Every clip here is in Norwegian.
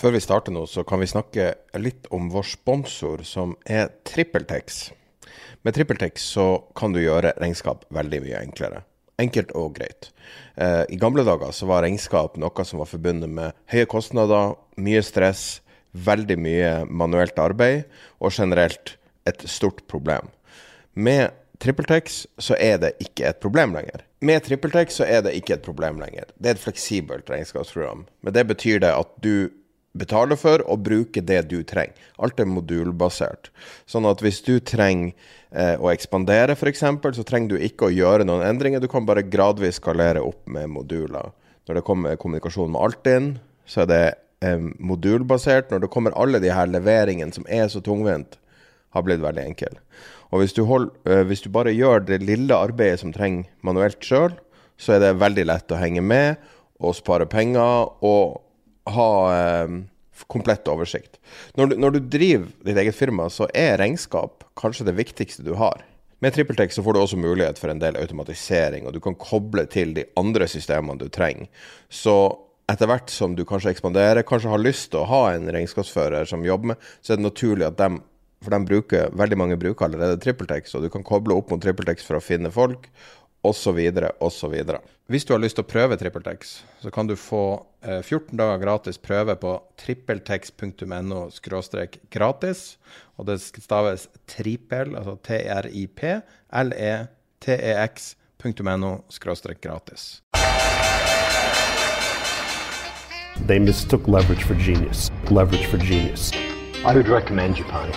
Før vi starter nå, så kan vi snakke litt om vår sponsor, som er TrippelTex. Med TrippelTex så kan du gjøre regnskap veldig mye enklere. Enkelt og greit. Eh, I gamle dager så var regnskap noe som var forbundet med høye kostnader, mye stress, veldig mye manuelt arbeid og generelt et stort problem. Med TrippelTex så er det ikke et problem lenger. Med TrippelTex så er det ikke et problem lenger. Det er et fleksibelt regnskapsprogram. Men det betyr det at du betaler for og bruke det du trenger. Alt er modulbasert. Sånn at hvis du trenger eh, å ekspandere f.eks., så trenger du ikke å gjøre noen endringer. Du kan bare gradvis skalere opp med moduler. Når det kommer kommunikasjon med Altinn, så er det eh, modulbasert. Når det kommer alle de her leveringene som er så tungvint, har blitt veldig enkel. Og hvis du, hold, eh, hvis du bare gjør det lille arbeidet som trenger manuelt sjøl, så er det veldig lett å henge med og spare penger. og ha eh, komplett oversikt. Når du, når du, driver ditt eget firma, så er regnskap kanskje det viktigste du har. Med TrippelTex så får du også mulighet for en del automatisering, og du kan koble til de andre systemene du trenger. Så etter hvert som du kanskje ekspanderer, kanskje har lyst til å ha en regnskapsfører som jobber med, så er det naturlig at de for de bruker, veldig mange bruker allerede TrippelTex, og du kan koble opp mot TrippelTex for å finne folk, osv., osv. Hvis du har lyst til å prøve TrippelTex, så kan du få 14 eh, dager gratis prøve på trippeltex.no gratis. Og det staves trippel, altså T-R-I-P, L-E-T-E-X.no gratis. They mistook leverage for genius. Leverage for genius. I would recommend Japan.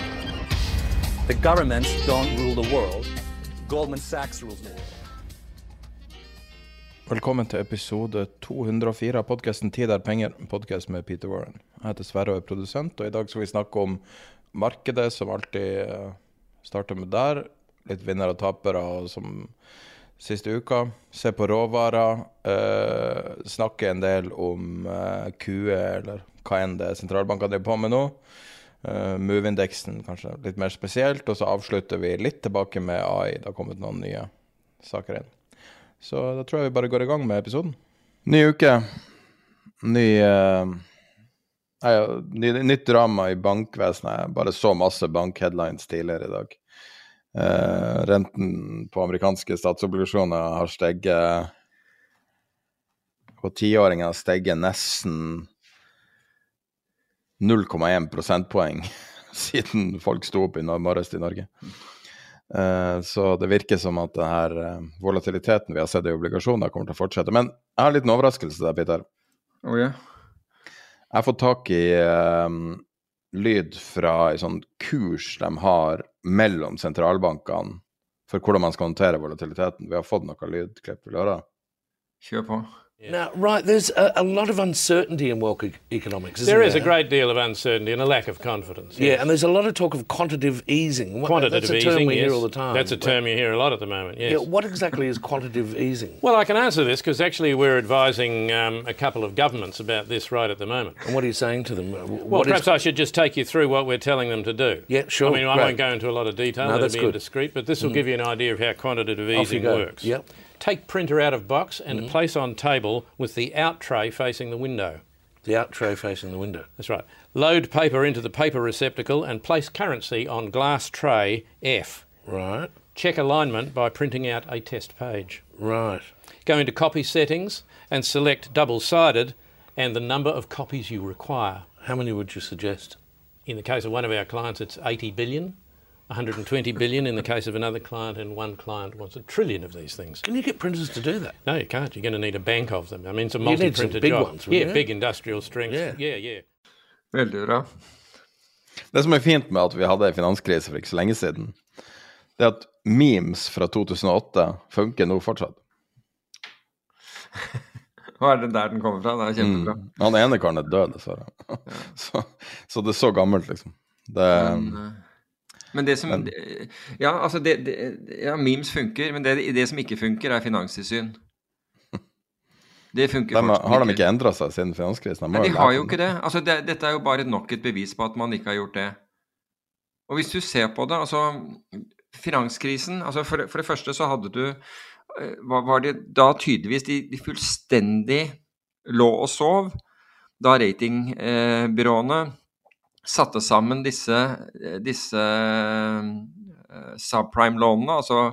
The governments don't rule the world. Goldman Sachs rules the world. Velkommen til episode 204 av podkasten 'Tid er penger', podkast med Peter Warren. Jeg heter Sverre og er produsent, og i dag skal vi snakke om markedet, som alltid eh, starter med der. Litt vinnere og tapere som siste uka. Se på råvarer. Eh, snakke en del om eh, QE, eller hva enn det er sentralbankene driver på med nå. Uh, Move-indeksen kanskje litt mer spesielt. Og så avslutter vi litt tilbake med AI. Det har kommet noen nye saker inn. Så da tror jeg vi bare går i gang med episoden. Ny uke. Ny, uh, Ja, Nytt drama i bankvesenet. Jeg bare så masse bankheadlines tidligere i dag. Uh, renten på amerikanske statsobligasjoner har steget På tiåringer har steget nesten 0,1 prosentpoeng siden folk sto opp i morges i Norge. Eh, så det virker som at denne uh, volatiliteten vi har sett i obligasjoner, kommer til å fortsette. Men jeg har en liten overraskelse der, Peter. Oh, yeah. Jeg har fått tak i um, lyd fra en sånn kurs de har mellom sentralbankene for hvordan man skal håndtere volatiliteten. Vi har fått noe lydklipp. Vil du høre? Kjør på. Yeah. Now, right, there's a, a, lot of uncertainty in world economics. There is there? a great deal of uncertainty and a lack of confidence. Yeah, and there's a lot of talk of quantitative easing. Quantitative That's a term easing, we yes. hear all the time. That's a term you hear a lot at the moment. Yes. Yeah, what exactly is quantitative easing? Well, I can answer this because actually we're advising um, a couple of governments about this right at the moment. And what are you saying to them? Well, What is- perhaps I should just take you through what we're telling them to do. Yeah, sure, I mean, I great. won't go into a lot of detail. No, That'll that's be good. indiscreet, but this will give you an idea of how quantitative easing works. Yep. Take printer out of box and Mm-hmm. place on table with the out tray facing the window. The out tray facing the window. That's right. Load paper into the paper receptacle and place currency on glass tray F. Right, Check alignment by printing out a test page. right. Go into copy settings and select double sided and the number of copies you require. How many would you suggest? In the case of one of our clients, it's 80 billion, 120 billion in the case of another client, and one client wants a trillion of these things. Can you get printers to do that? No, you can't. You're going to need a bank of them. I mean, it's a You multi need some printer big job. ones, yeah, big industrial strength. Yeah. yeah, yeah. Veldig bra. Det som er fint med at vi hadde en finanskrise for ikke så lenge siden, det er at memes fra 2008 funker nå fortsatt. Hva er det der den kommer fra? Det er kjempebra. Han ene karen er død, dessverre. Så, så det er så gammelt, liksom. Det, Men, eh, men det som Ja, altså det, det, ja, memes funker, men det, det som ikke funker, er finanstilsyn. Det funker de, fortsatt har de ikke endra seg siden finanskrisen? Nei, de har jo ikke det. Altså, det. Dette er jo bare nok et bevis på at man ikke har gjort det. Og hvis du ser på det, altså Finanskrisen altså for, for det første så hadde du eh, var, det da tydeligvis de, de fullstendig lå og sov da ratingbyråene satte sammen disse, disse eh, subprime-lånene, altså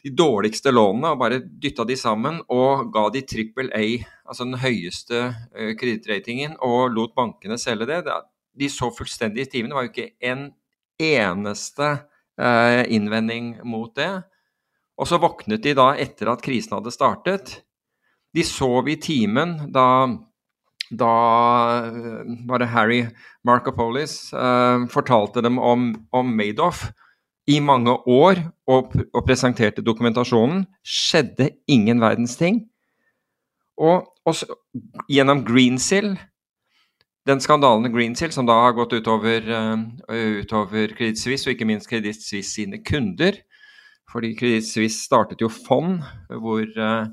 de dårligste lånene, og bare dytta de sammen og ga de trippel A, altså den høyeste uh, kredittratingen, og lot bankene selge det. De så fullstendig i timen. Det var jo ikke en eneste innvending mot det. Og så våknet de da etter at krisen hadde startet. De sov i timen da da var det Harry Markopolis uh, fortalte dem om, om Madoff i mange år og, og, presenterte dokumentasjonen. Skjedde ingen verdens ting. Og, også, gjennom Greensill, den skandalen Greensill, som da har gått utover, uh, utover Credit Suisse, og ikke minst Credit Suisse sine kunder Fordi Credit Suisse startet jo fond hvor uh,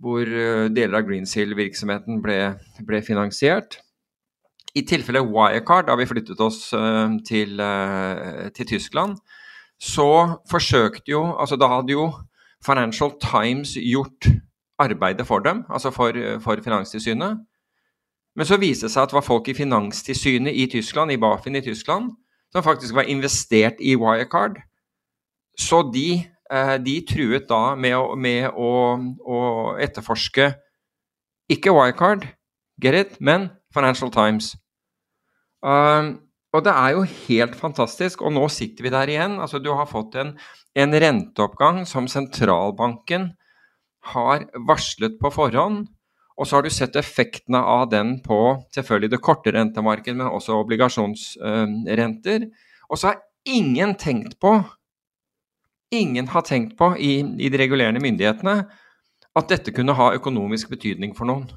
hvor eh, deler av Greensill-virksomheten ble, ble, finansiert. I tilfelle Wirecard, da vi flyttet oss uh, til, uh, til, Tyskland, så forsøkte jo Altså da hadde jo Financial Times gjort arbeidet for dem, altså for, for Finanstilsynet. Men så viste det seg at det var folk i Finanstilsynet i Tyskland, i Bafin i Tyskland, som faktisk var investert i Wirecard. Så de Eh, de truet da med å, med å, å etterforske ikke Wirecard, get it, men Financial Times. Um, og det er jo helt fantastisk, og nå sitter vi der igjen. Altså, du har fått en, en renteoppgang som sentralbanken har varslet på forhånd. Og så har du sett effektene av den på selvfølgelig det korte rentemarkedet, men også obligasjonsrenter. Og så har ingen tenkt på ingen har tenkt på i, i de regulerende myndighetene at dette kunne ha økonomisk betydning for noen.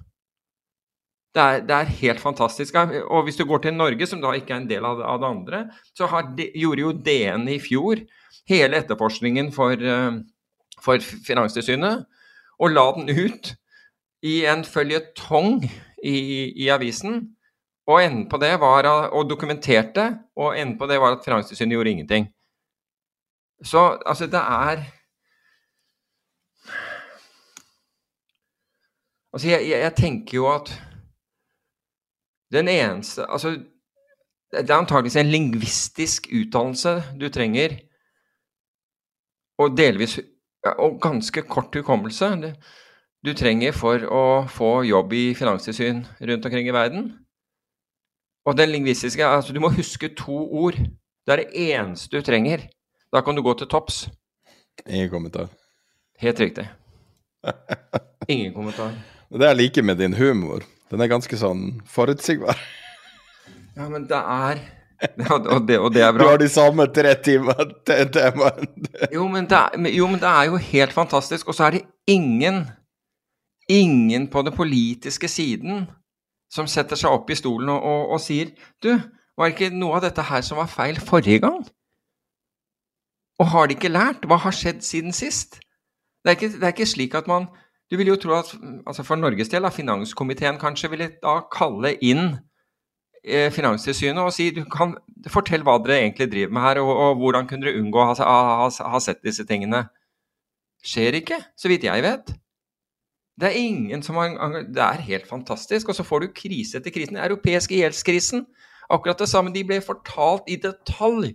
Det er, det er, helt fantastisk. Og hvis du går til Norge, som da ikke er en del av det, andre, så de, gjorde jo DN i fjor hele etterforskningen for, uh, for Finanstilsynet, og la den ut i en føljetong i, i, avisen. Og enden på det var, og dokumenterte, og enden på det var at Finanstilsynet gjorde ingenting. Så altså, det er Altså, jeg, jeg, jeg, tenker jo at den eneste Altså, det er antakeligvis en lingvistisk utdannelse du trenger, og delvis Og ganske kort hukommelse du trenger for å få jobb i finanstilsyn rundt omkring i verden. Og den lingvistiske Altså, du må huske to ord. Det er det eneste du trenger. Da kan du gå til topps. Ingen kommentar. Helt riktig. Ingen kommentar. Det jeg liker med din humor, den er ganske sånn forutsigbar. Ja, men det er og det, og det, er bra. Du har de samme tre timer til temaet. jo, men det er, jo, men det er jo helt fantastisk. Og så er det ingen, ingen på den politiske siden som setter seg opp i stolen og, og, og sier Du, var det ikke noe av dette her som var feil forrige gang? Og har de ikke lært? Hva har skjedd siden sist? Det er ikke, det er ikke slik at man Du vil jo tro at altså for Norges del, at finanskomiteen kanskje ville da kalle inn eh, Finanstilsynet og si du kan fortell hva dere egentlig driver med her, og, og hvordan kunne dere unngå å ha, ha, ha, sett disse tingene. Skjer ikke, så vidt jeg vet. Det er ingen som har Det er helt fantastisk. Og så får du krise etter krisen. Den europeiske gjeldskrisen. Akkurat det samme. De ble fortalt i detalj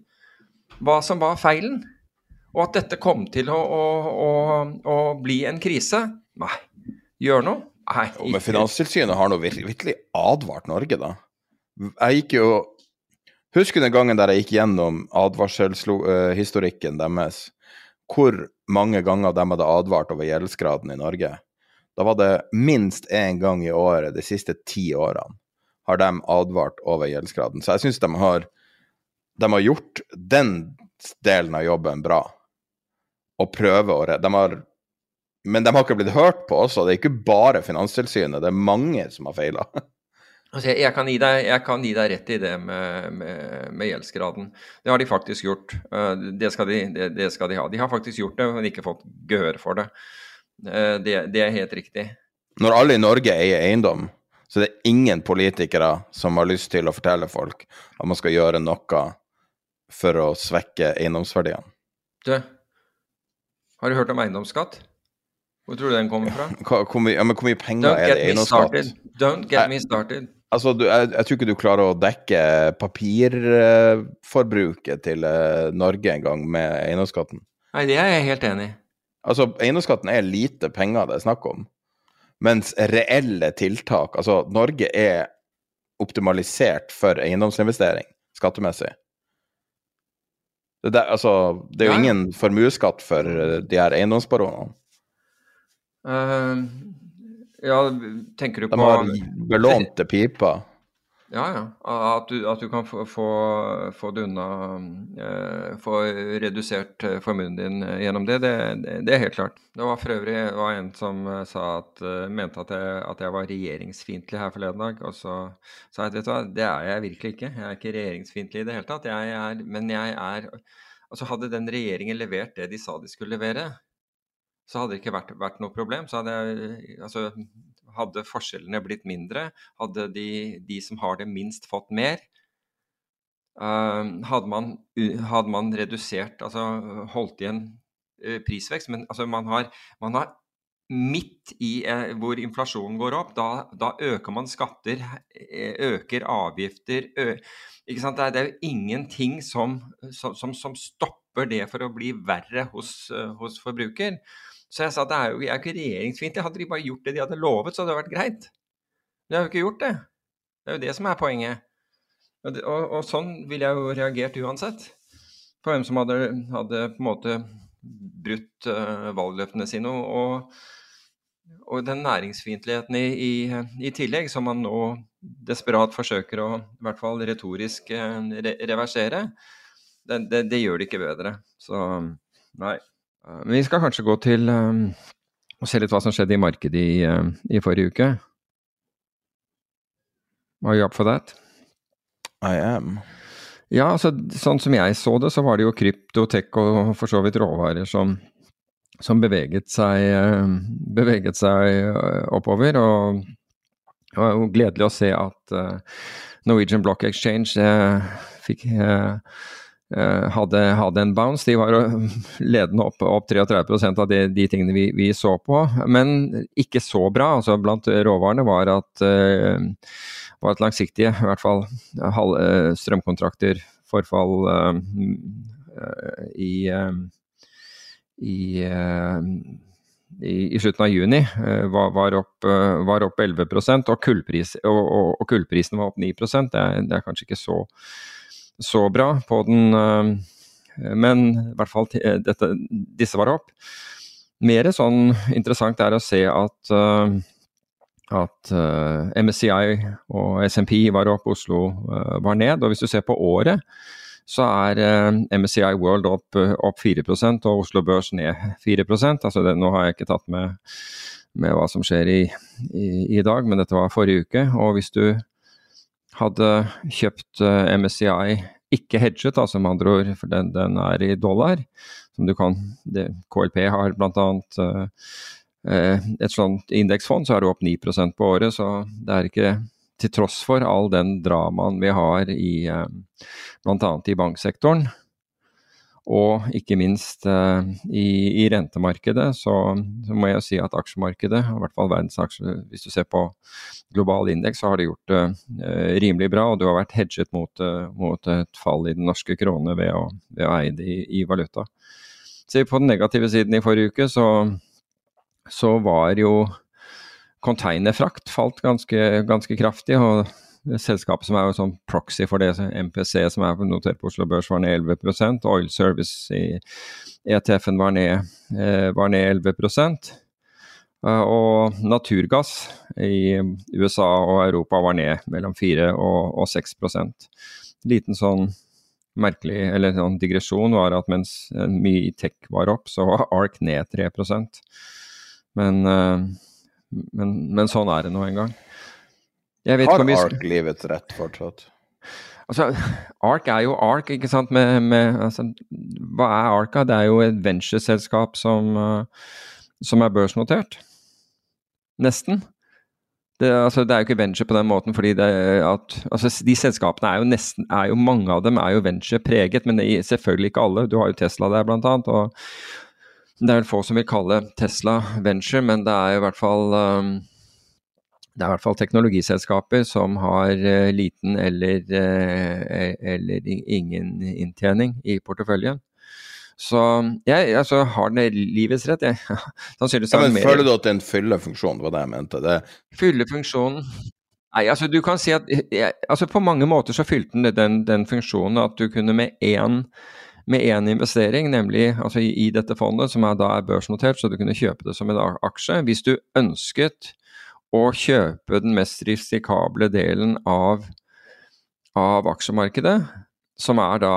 hva som var feilen. Og at dette kom til å, å, å, å bli en krise. Nei. Gjør noe? Nei. Ikke. men Finanstilsynet har nå virkelig, advart Norge, da. Jeg gikk jo Husker den gangen der jeg gikk gjennom advarselshistorikken deres, hvor mange ganger de hadde advart over gjeldsgraden i Norge. Da var det minst én gang i året de siste ti årene har de advart over gjeldsgraden. Så jeg syns de har de har gjort den delen av jobben bra. Og prøver å de har, Men de har ikke blitt hørt på også. Det er ikke bare Finanstilsynet, det er mange som har feila. Altså, jeg, jeg, kan deg, jeg kan gi deg rett i det med, med, med gjeldsgraden. Det har de faktisk gjort. Eh, det skal de, det, det skal de ha. De har faktisk gjort det, men ikke fått gehør for det. Eh, det. Det er helt riktig. Når alle i Norge eier eiendom, så det er ingen politikere som har lyst til å fortelle folk at man skal gjøre noe for å svekke eiendomsverdiene. Du, har du hørt om eiendomsskatt? Hvor tror du den kommer fra? Hva, hvor, mye, ja, men hvor mye penger Don't er det eiendomsskatt? Don't get me started. Altså, du, jeg, jeg tror ikke du klarer å dekke papirforbruket til eh, Norge engang med eiendomsskatten. Nei, det er jeg helt enig i. Altså, eiendomsskatten er lite penger det er snakk om. Mens reelle tiltak Altså, Norge er optimalisert for eiendomsinvestering skattemessig. Det, der, altså, det er jo Ja, ingen formuesskatt for eh, de her eiendomsbaronene. Uh, ja, tenker du De på har belånte piper. Ja, ja. At du, at du kan få, få, få unna eh, Få redusert eh, formuen din eh, gjennom det, det, det, er helt klart. Det var for øvrig var en som at, mente at jeg, at jeg var regjeringsfiendtlig her forleden dag. Og så sa jeg vet du hva, det er jeg virkelig ikke. Jeg er ikke regjeringsfiendtlig i det hele tatt. Jeg er, men jeg er Altså hadde den regjeringen levert det de sa de skulle levere, så hadde det ikke vært, vært noe problem. Så hadde, jeg, altså, hadde forskjellene blitt mindre, hadde de, de som har det minst, fått mer. Eh, hadde, man, hadde man redusert, altså holdt igjen eh, prisvekst, men altså, man, har, man har midt i eh, hvor inflasjonen går opp, da, da øker man skatter, eh, øker avgifter ø ikke sant? Det, er, jo ingenting som, som, som, stopper det for å bli verre hos, hos forbruker. Så jeg sa at det er jo, jeg er ikke regjeringsfiendtlig. Hadde de bare gjort det de hadde lovet, så hadde det vært greit. De har jo ikke gjort det. Det er jo det som er poenget. Og, det, og, og sånn ville jeg jo reagert uansett. På hvem som hadde, hadde på en måte brutt uh, valgløftene sine. Og, og den næringsfiendtligheten i, i, i tillegg, som man nå desperat forsøker å i hvert fall retorisk eh, re reversere, det, det, det gjør det ikke bedre. Så nei. Men vi skal kanskje gå til um, og se litt hva som skjedde i markedet i, eh, i forrige uke. Are you up for that? I am. Ja, altså, sånn som jeg så det, så var det jo krypto, tech og for så vidt råvarer som, som beveget seg, eh, beveget seg eh, oppover. Og det var jo gledelig å se at Norwegian Block Exchange fikk hadde, hadde en bounce. De var ledende opp, opp 33% av de, de tingene vi, vi så på, men ikke så bra. Altså, blant råvarene var at eh, var at langsiktige, i hvert fall halv, eh, strømkontrakter, forfall eh, eh, i, eh, i, eh, i, i slutten av juni eh, var, var, opp, eh, var opp 11 og, kullpris, og, og, og kullprisen var opp 9 det er, det er kanskje ikke så, så bra på den, eh, men i hvert fall eh, dette, disse var opp. Mer sånn interessant er å se at eh, at MSCI og SMP var opp, Oslo var ned. Og hvis du ser på året, så er MSCI World opp, opp 4 og Oslo Børs ned 4 altså det, Nå har jeg ikke tatt med, med hva som skjer i, i, i dag, men dette var forrige uke. Og hvis du hadde kjøpt eh, MSCI ikke hedget, altså med andre ord, for den, den er i dollar, som du kan det, KLP har bl.a. Uh, eh, et sånt indeksfond, så er det opp 9% på året. Så det er ikke til tross for all den dramaen vi har i eh, bl.a. i banksektoren, og ikke minst eh, i, i rentemarkedet, så, så må jeg si at aksjemarkedet, i hvert fall verdensaksjer, hvis du ser på global indeks, så har det gjort det eh, rimelig bra. Og du har vært hedget mot, eh, mot et fall i den norske krone ved å, ved å eie det i, i valuta. Ser på den negative siden i forrige uke, så så var jo containerfrakt falt ganske, ganske kraftig. og Selskapet som er jo sånn proxy for det, MPC som er notert på Oslo Børs, var ned 11% Oil Service i ETF-en var, eh, var ned 11 Eh, Og naturgass i USA og Europa var ned mellom 4 og, og 6% Liten sånn merkelig, eller sånn digresjon var at mens eh, mye i tech var opp, så var ARK ned 3% men, eh, men, men sånn er det nå en gang. Har Ark livets rett fortsatt? Altså, ARK er jo ARK, ikke sant. Med, med, altså, hva er ARK? Det er jo et ventureselskap som, eh, som er børsnotert. Nesten. Det, altså, det er jo ikke venture på den måten, fordi det at, altså, de selskapene er jo nesten er jo, Mange av dem er jo venture-preget, men det er selvfølgelig ikke alle. Du har jo Tesla der, blant annet. og Det er vel få som vil kalle Tesla venture, men det er jo i hvert fall um, det er i hvert fall teknologiselskaper som har uh, liten eller, uh, eller ingen inntjening i porteføljen. Så jeg altså, har den livets rett, jeg. Sannsynligvis Ja, men den Føler du at det er en fyllefunksjon? Det var det jeg mente. Det, Fyller funksjonen Nei, altså du kan si at jeg, altså På mange måter så fylte den den, den funksjonen at du kunne med én med én investering, nemlig altså i, i dette fondet, som er da er børsnotert, så du kunne kjøpe det som en aksje. Hvis du ønsket å kjøpe den mest risikable delen av, av aksjemarkedet, som er da,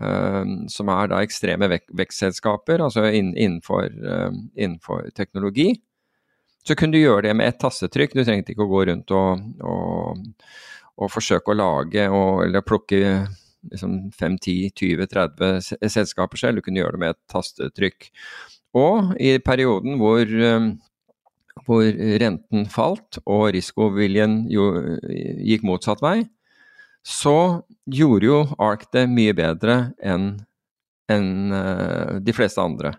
eh, som er da ekstreme vek vekstselskaper, altså inn, innenfor, eh, innenfor teknologi, så kunne du gjøre det med ett tastetrykk. Du trengte ikke å gå rundt og, og, og forsøke å lage og, eller plukke liksom 5-10-20-30 selskaper selv. Du kunne gjøre det med et tastetrykk. Og i perioden hvor, eh, hvor renten falt og risikoviljen jo, gikk motsatt vei, så gjorde jo ARK det mye bedre enn enn, eh, de fleste andre.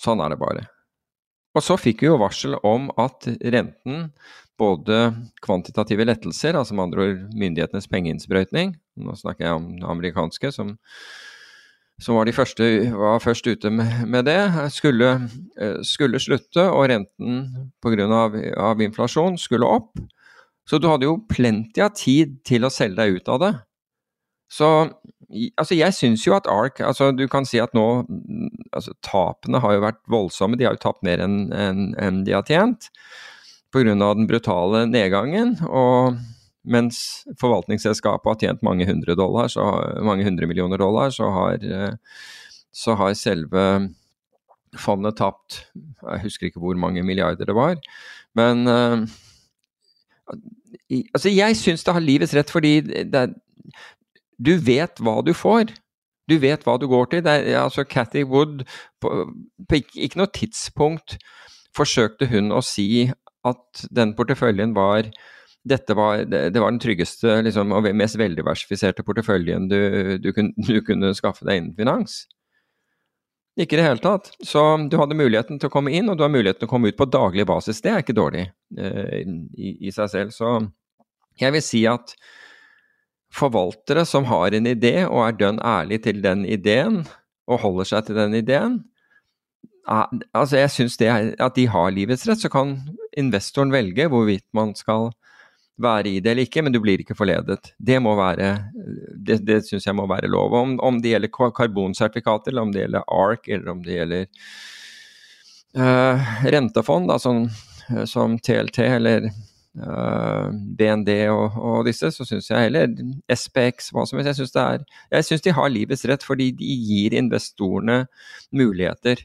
Sånn er det bare. Og så fikk vi jo varsel om at renten, både kvantitative lettelser, altså med andre ord myndighetenes pengeinnsprøytning, nå snakker jeg om det amerikanske, som, som var første var først ute med, med det, skulle, eh, skulle slutte, og renten pga. Av, av inflasjon skulle opp. Så du hadde jo plenty av tid til å selge deg ut av det. Så altså jeg syns jo at ARK altså Du kan si at nå altså Tapene har jo vært voldsomme. De har jo tapt mer enn en, en de har tjent pga. den brutale nedgangen. Og mens forvaltningsselskapet har tjent mange hundre, dollar, så, mange hundre millioner dollar, så har, eh, så har selve fondet tapt Jeg husker ikke hvor mange milliarder det var. Men eh, altså jeg syns det har livets rett, fordi er du vet hva du får. Du vet hva du går til. Er, altså Cathy Wood På, på ikke, ikke noe tidspunkt forsøkte hun å si at den porteføljen var dette var, det, det var den tryggeste liksom, og mest veldiversifiserte porteføljen du, du, kunne, du kunne skaffe deg innen finans. Ikke i det hele tatt. Så du hadde muligheten til å komme inn, og du har muligheten til å komme ut på daglig basis. Det er ikke dårlig eh, i, i seg selv. Så jeg vil si at forvaltere som har en idé og er dønn ærlig til den ideen, og holder seg til den ideen, er, altså jeg syns at de har livets rett. Så kan investoren velge hvorvidt man skal være i det eller ikke, men du blir ikke forledet. Det må være, det, det syns jeg må være lov. Om, om det gjelder karbonsertifikater, eller om det gjelder ARK, eller om det gjelder eh, rentefond, da, som, som TLT eller eh, BND og, og disse, så syns jeg heller SPX, hva som helst. Jeg syns de har livets rett, fordi de gir investorene muligheter.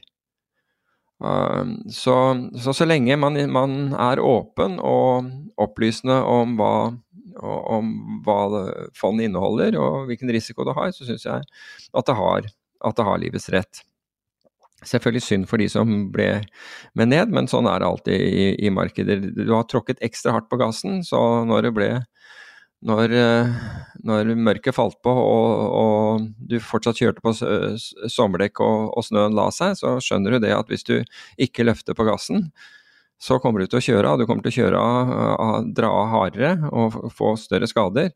Um, så, så så lenge man, man er åpen og opplysende om hva, om hva fondet inneholder og hvilken risiko det har, så syns jeg at det har, at det har livets rett. Selvfølgelig synd for de som ble med ned, men sånn er det alltid i, i markeder. Du har tråkket ekstra hardt på gassen, så når det ble når, eh, når mørket falt på og, og du fortsatt kjørte på sommerdekk og, og snøen la seg, så skjønner du det at hvis du ikke løfter på gassen, så kommer du til å kjøre av. Du kommer til å kjøre av, dra av hardere og få større skader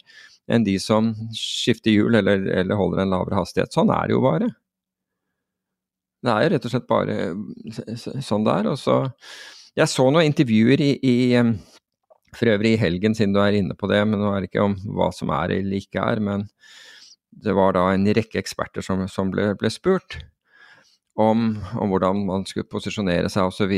enn de som skifter hjul eller, eller holder en lavere hastighet. Sånn er det jo bare. Det er jo rett og slett bare sånn det er. Jeg så noen intervjuer i, i for øvrig i helgen, siden du er inne på det, men nå er det ikke om hva som er eller ikke er. Men det var da en rekke eksperter som, som ble, ble spurt om, om hvordan man skulle posisjonere seg osv.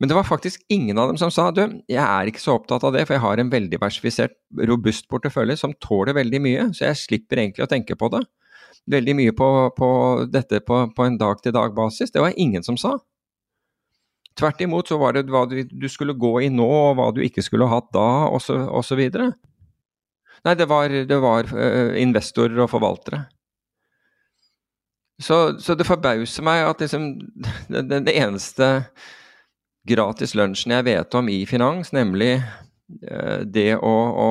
Men det var faktisk ingen av dem som sa du, jeg er ikke så opptatt av det, for jeg har en veldig versifisert, robust portefølje som tåler veldig mye, så jeg slipper egentlig å tenke på det. Veldig mye på, på dette på, på en dag-til-dag-basis. Det var ingen som sa. Tvert imot så var det hva du, skulle gå i nå, og hva du ikke skulle hatt da, osv. Nei, det var, det var uh, investorer og forvaltere. Så, så, det forbauser meg at liksom, den, den, eneste gratis lunsjen jeg vet om i finans, nemlig uh, det å, å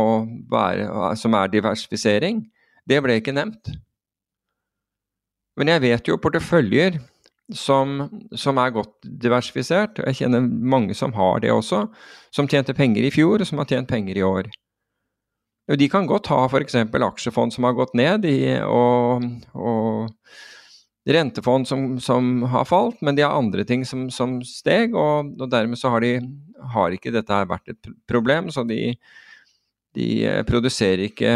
være, som er diversifisering, det ble ikke nevnt. Men jeg vet jo porteføljer som, som, er godt diversifisert. og Jeg kjenner mange som har det også, som tjente penger i fjor, og som har tjent penger i år. Og de kan godt ha f.eks. aksjefond som har gått ned, i, og, og rentefond som, som, har falt, men de har andre ting som, som steg, og, og, dermed så har, de, har ikke dette vært et problem. Så de, de produserer ikke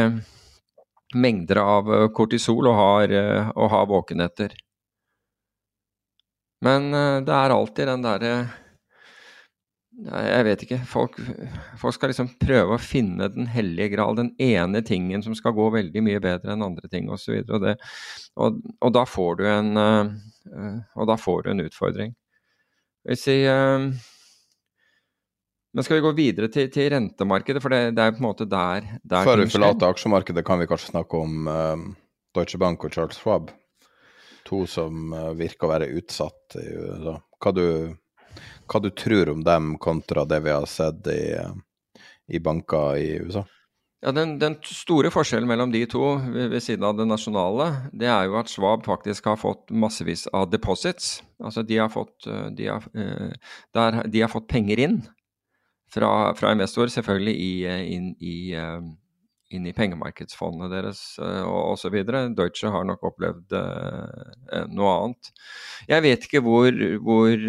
mengder av eh, kortisol og har, eh, og har våkenetter. Men eh, det er alltid den derre Jeg vet ikke. Folk, folk, skal liksom prøve å finne den hellige gral, den ene tingen som skal gå veldig mye bedre enn andre ting osv. Og, og, og, og da får du en Og da får du en utfordring. Jeg vil si men skal vi gå videre til, til rentemarkedet, for det, det, er på en måte der, der Før vi forlater aksjemarkedet, kan vi kanskje snakke om uh, Deutsche Bank og Charles Schwab. To som uh, virker å være utsatt i USA. Hva du, hva du tror om dem kontra det vi har sett i, i banker i USA? Ja, den, den, store forskjellen mellom de to ved, ved, siden av det nasjonale, det er jo at Schwab faktisk har fått massevis av deposits. Altså de har fått, eh, de har, der, de har fått penger inn fra, fra investor, selvfølgelig i, eh, inn, i, eh, inn i pengemarkedsfondet deres eh, osv. Deutsche har nok opplevd noe annet. Jeg vet ikke hvor, hvor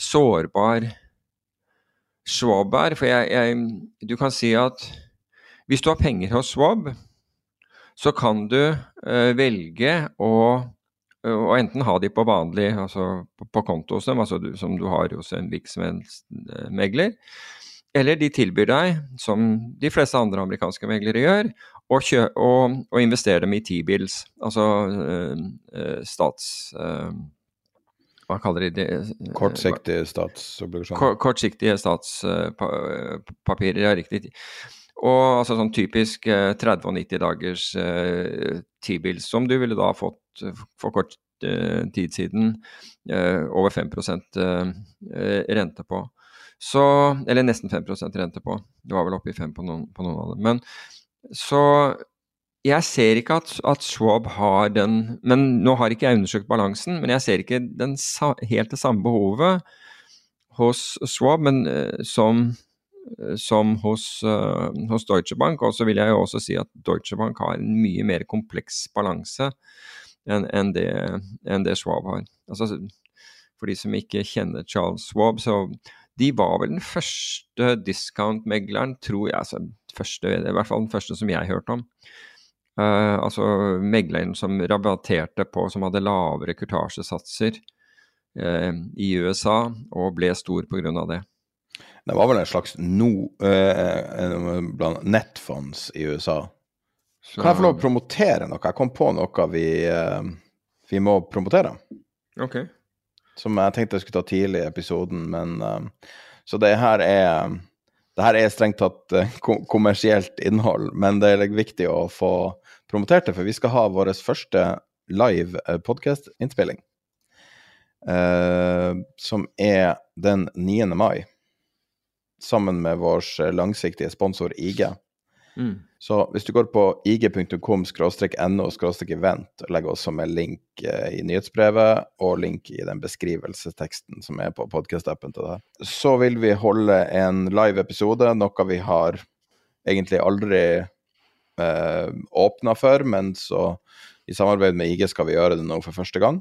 sårbar Schwab er. For jeg, jeg, du kan si at hvis du har penger hos Schwab, så kan du velge å og enten ha de på vanlig, altså på, på konto hos dem, altså du, som du har hos en virksomhetsmegler, eller de tilbyr deg, som de fleste andre amerikanske meglere gjør, å, kjø, å, å investere dem i T-bills, altså øh, stats... Øh, hva kaller de det? Kortsiktige statsobligasjoner. Kort, kortsiktige statspapirer, ja, riktig. Og altså sånn typisk 30 og 90 dagers T-bills, som du ville da fått for kort tid siden over 5 rente på. Så, eller nesten 5% rente på. Det var vel oppe i 5 på noen, på noen av dem. Men så jeg ser ikke at, at Schwab har den Men nå har ikke jeg undersøkt balansen, men jeg ser ikke den, helt det samme behovet hos Schwab men, som, som hos, uh, hos Deutsche Bank. Og så vil jeg jo også si at Deutsche Bank har en mye mer kompleks balanse enn en det, en det, Schwab har. Altså, for de som ikke kjenner Charles Schwab, så de var vel den første discount-megleren, tror jeg. Altså, første, I hvert fall den første som jeg hørte om. Uh, altså megleren som rabatterte på, som hadde lavere kurtasjesatser uh, i USA, og ble stor pga. det. Det var vel en slags no, uh, nettfonds i USA så... Kan jeg få lov å promotere noe? Jeg kom på noe vi, vi må promotere. Ok. Som jeg tenkte jeg skulle ta tidlig i episoden, men uh, Så det her er det her er strengt tatt uh, kommersielt innhold, men det er viktig å få promotert det, for vi skal ha vår første live podkast-innspilling. som er den 9. mai, sammen med vår langsiktige sponsor IG. Mm. Så hvis du går på ig.com no event, og legger også med link eh, i nyhetsbrevet og link i den beskrivelsesteksten som er på podkast-appen til det, så vil vi holde en live episode, noe vi har egentlig aldri eh, åpna for, men så i samarbeid med IG skal vi gjøre det nå for første gang.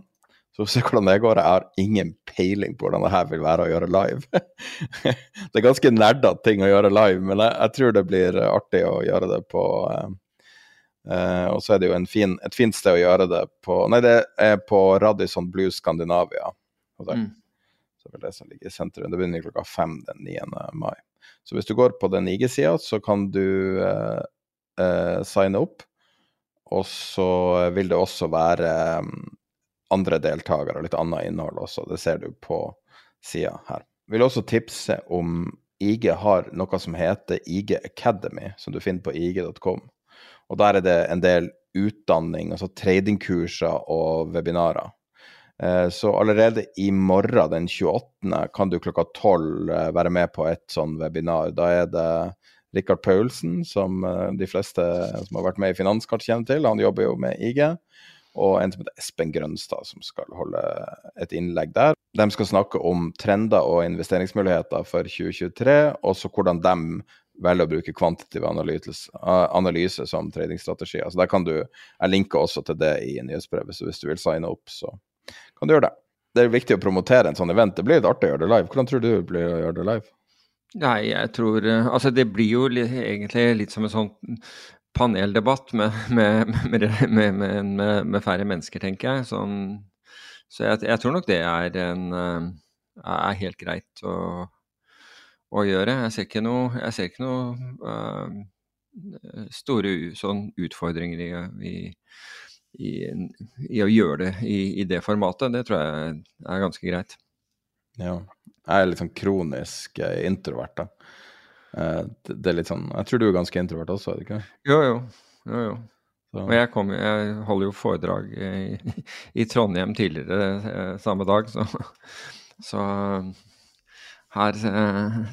Så se hvordan det går. Jeg har ingen peiling på hvordan det her vil være å gjøre live. det er ganske nerdete ting å gjøre live, men jeg, jeg, tror det blir artig å gjøre det på eh, uh, Og så er det jo fin, et fint sted å gjøre det på Nei, det er på Radisson Blue Skandinavia. Mm. Så det er det som ligger i sentrum. Det begynner klokka fem den 9. mai. Så hvis du går på den IG-sida, så kan du eh, signe opp. Og så vil det også være um, andre deltakere og litt annet innhold også. Det ser du på sida her. Jeg Vil også tipse om IG har noe som heter IG Academy, som du finner på ig.com. Og der er det en del utdanning, altså tradingkurser og webinarer. Eh, Så allerede i morgen den 28. kan du klokka 12 eh, være med på et sånn webinar. Da er det Rikard Paulsen, som eh, de fleste som har vært med i Finanskart kjenner til. Han jobber jo med IG. Og en som heter Espen Grønstad, som skal holde et innlegg der. De skal snakke om trender og investeringsmuligheter for 2023, og så hvordan de velger å bruke kvantitativ analyse, analyse som tradingstrategi. Altså der kan du, Jeg linker også til det i nyhetsbrevet, så hvis du vil signe opp, så kan du gjøre det. Det er viktig å promotere en sånn event. Det blir litt artig å gjøre det live. Hvordan tror du det blir å gjøre det live? Nei, jeg tror eh, Altså, det blir jo egentlig litt som en sånn paneldebatt med, med, med, med, færre mennesker, tenker jeg. Sånn, så jeg, jeg, tror nok det er, en, eh, er helt greit å, å, gjøre. Jeg ser ikke noe, jeg ser ikke noe uh, store sånn utfordringer i, i i, i, å gjøre det i, i, det formatet, det tror jeg er ganske greit. Ja. Jeg er litt sånn kronisk eh, introvert, da. Eh, det er litt sånn Jeg tror du er ganske introvert også, er du ikke? Jo, jo. jo, jo. Og jeg, kom, jeg, holder jo foredrag i, i Trondheim tidligere eh, samme dag, så, så her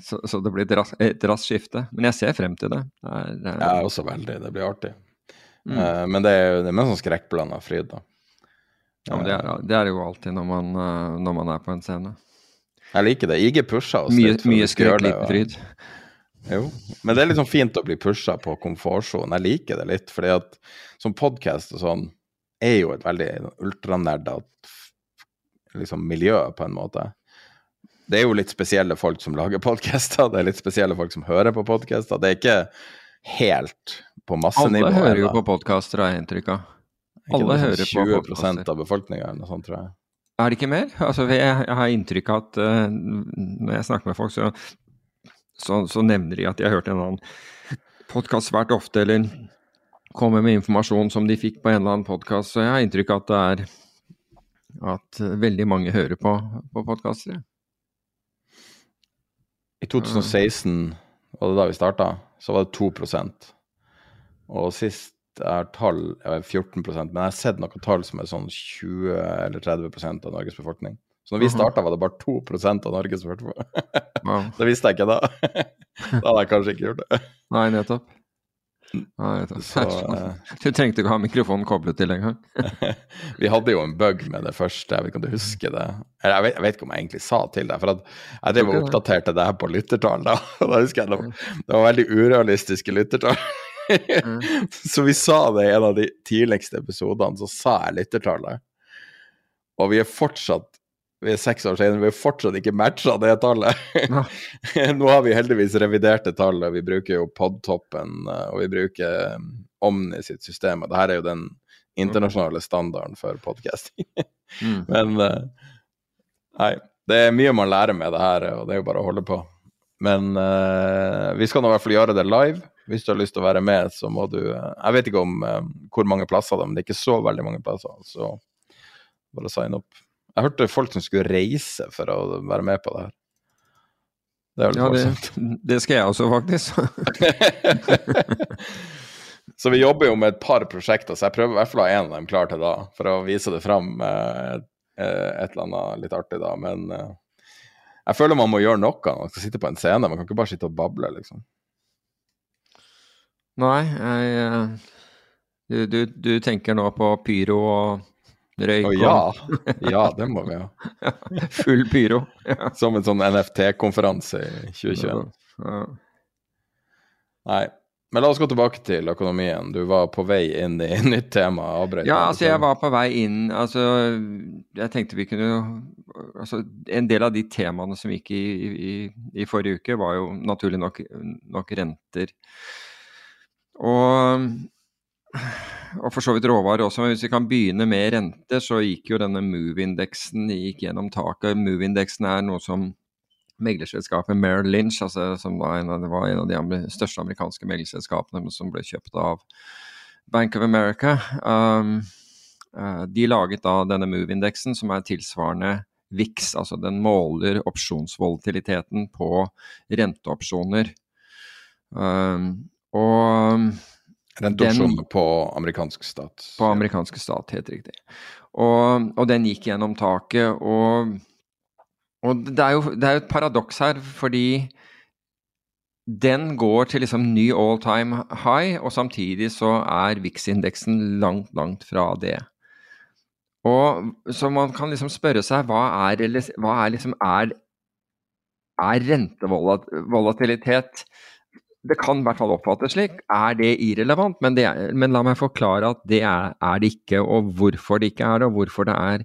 så, så, det blir et, ras, raskt skifte. Men jeg ser frem til det. det, er, det er, er også veldig. Det blir artig. Mm. Uh, men det er, det er med sånn skrekkblanda fryd, da. Ja, men det er, det er jo alltid når man, når man, er på en scene. Jeg liker det. IG pusha oss mye, litt. Mye skrekk, liten fryd. Jo, men det er sånn fint å bli pusha på komfortsonen. Jeg liker det litt, fordi at som podkast og sånn er jo et veldig ultranerda liksom, miljø, på en måte. Det er jo litt spesielle folk som lager podcaster, det er litt spesielle folk som hører på podcaster. Det er ikke helt på massenivå. Alle hører jo på podkaster, har jeg inntrykk av. Alle hører på podkaster. 20% av befolkninga eller noe sånt, tror jeg. Er det ikke mer? Altså, jeg, jeg har inntrykk av at uh, når jeg snakker med folk, så, så, så, nevner de at de har hørt en annen podkast svært ofte, eller kommer med informasjon som de fikk på en eller annen podkast. Så jeg har inntrykk av at det er at veldig mange hører på, på podkaster. I 2016 var det da vi starta, så var det 2% Og sist er tall er 14 men jeg har sett noen tall som er sånn 20 eller 30% av Norges befolkning. Så når vi starta, var det bare 2% av som hørte Wow. det visste jeg ikke da. da hadde jeg kanskje ikke gjort det. Nei, nettopp. Nei, nettopp. Så, uh, du trengte ikke ha mikrofonen koblet til engang. vi hadde jo en bug med det første, jeg vet ikke om du husker det. Jeg vet, jeg vet ikke om jeg egentlig sa til deg, for jeg drev og oppdaterte det her på lyttertall da. da husker jeg det, det var veldig urealistiske lyttertall. Mm. så vi sa det i en av de tidligste episodene, så sa jeg lyttertallet. Og vi er fortsatt seks år senere, vi har fortsatt ikke matcha det tallet. Nå har vi heldigvis reviderte tallet. Vi bruker jo Podtoppen, eh, og vi bruker um, Omni sitt system. Og det her er jo den internasjonale standarden for podkasting. mm. Men uh, nei, det er mye man lærer med det her, og det er jo bare å holde på. Men uh, vi skal nå i hvert fall gjøre det live. Hvis du har lyst til å være med, så må du eh, Jeg vet ikke om uh, hvor mange plasser det er, men det er ikke så veldig mange plasser. Så bare sign opp. Jeg hørte folk som skulle reise for å være med på det her. Det ja, det, det, skal jeg også, faktisk. så vi jobber jo med et par prosjekter, så jeg prøver i hvert fall å ha en av dem klar til da, for å vise det fram uh, et eller annet litt artig da. Men jeg føler man må gjøre noe. Man skal sitte på en scene, man kan ikke bare sitte og bable, liksom. Nei, jeg eh, du, du, du, tenker nå på pyro og røyk og Ja, ja det må vi ha. Ja. Full pyro. Ja. Som en sånn NFT-konferanse i 2021. Nei. Men la oss gå tilbake til økonomien. Du var på vei inn i nytt tema. Avbrøt. Ja, altså jeg var på vei inn Altså, jeg tenkte vi kunne altså En del av de temaene som gikk i, i, i forrige uke, var jo naturlig nok, nok renter. Og, og for så vidt råvarer også, men hvis vi kan begynne med rente, så gikk jo denne Move-indeksen gjennom taket. Move-indeksen er noe som meglerselskapet Merrill Lynch, altså, som var en, av, var en av de største amerikanske meglerselskapene som ble kjøpt av Bank of America. Um, uh, de laget da denne Move-indeksen, som er tilsvarende VIX, altså den måler opsjonsvolatiliteten på renteopsjoner. Um, og Renteopsjoner på amerikansk stat. På amerikanske stat, helt riktig. Og, og den gikk gjennom taket. Og, og det, er jo, det er jo et paradoks her, fordi den går til liksom ny all time high, og samtidig så er VIX-indeksen langt, langt fra det. Og Så man kan liksom spørre seg hva er, hva er liksom er, er rentevolatilitet det kan i hvert fall oppfattes slik. Er det irrelevant? Men, det er, men la meg forklare at det er, er, det ikke, og hvorfor det ikke er det, og hvorfor det er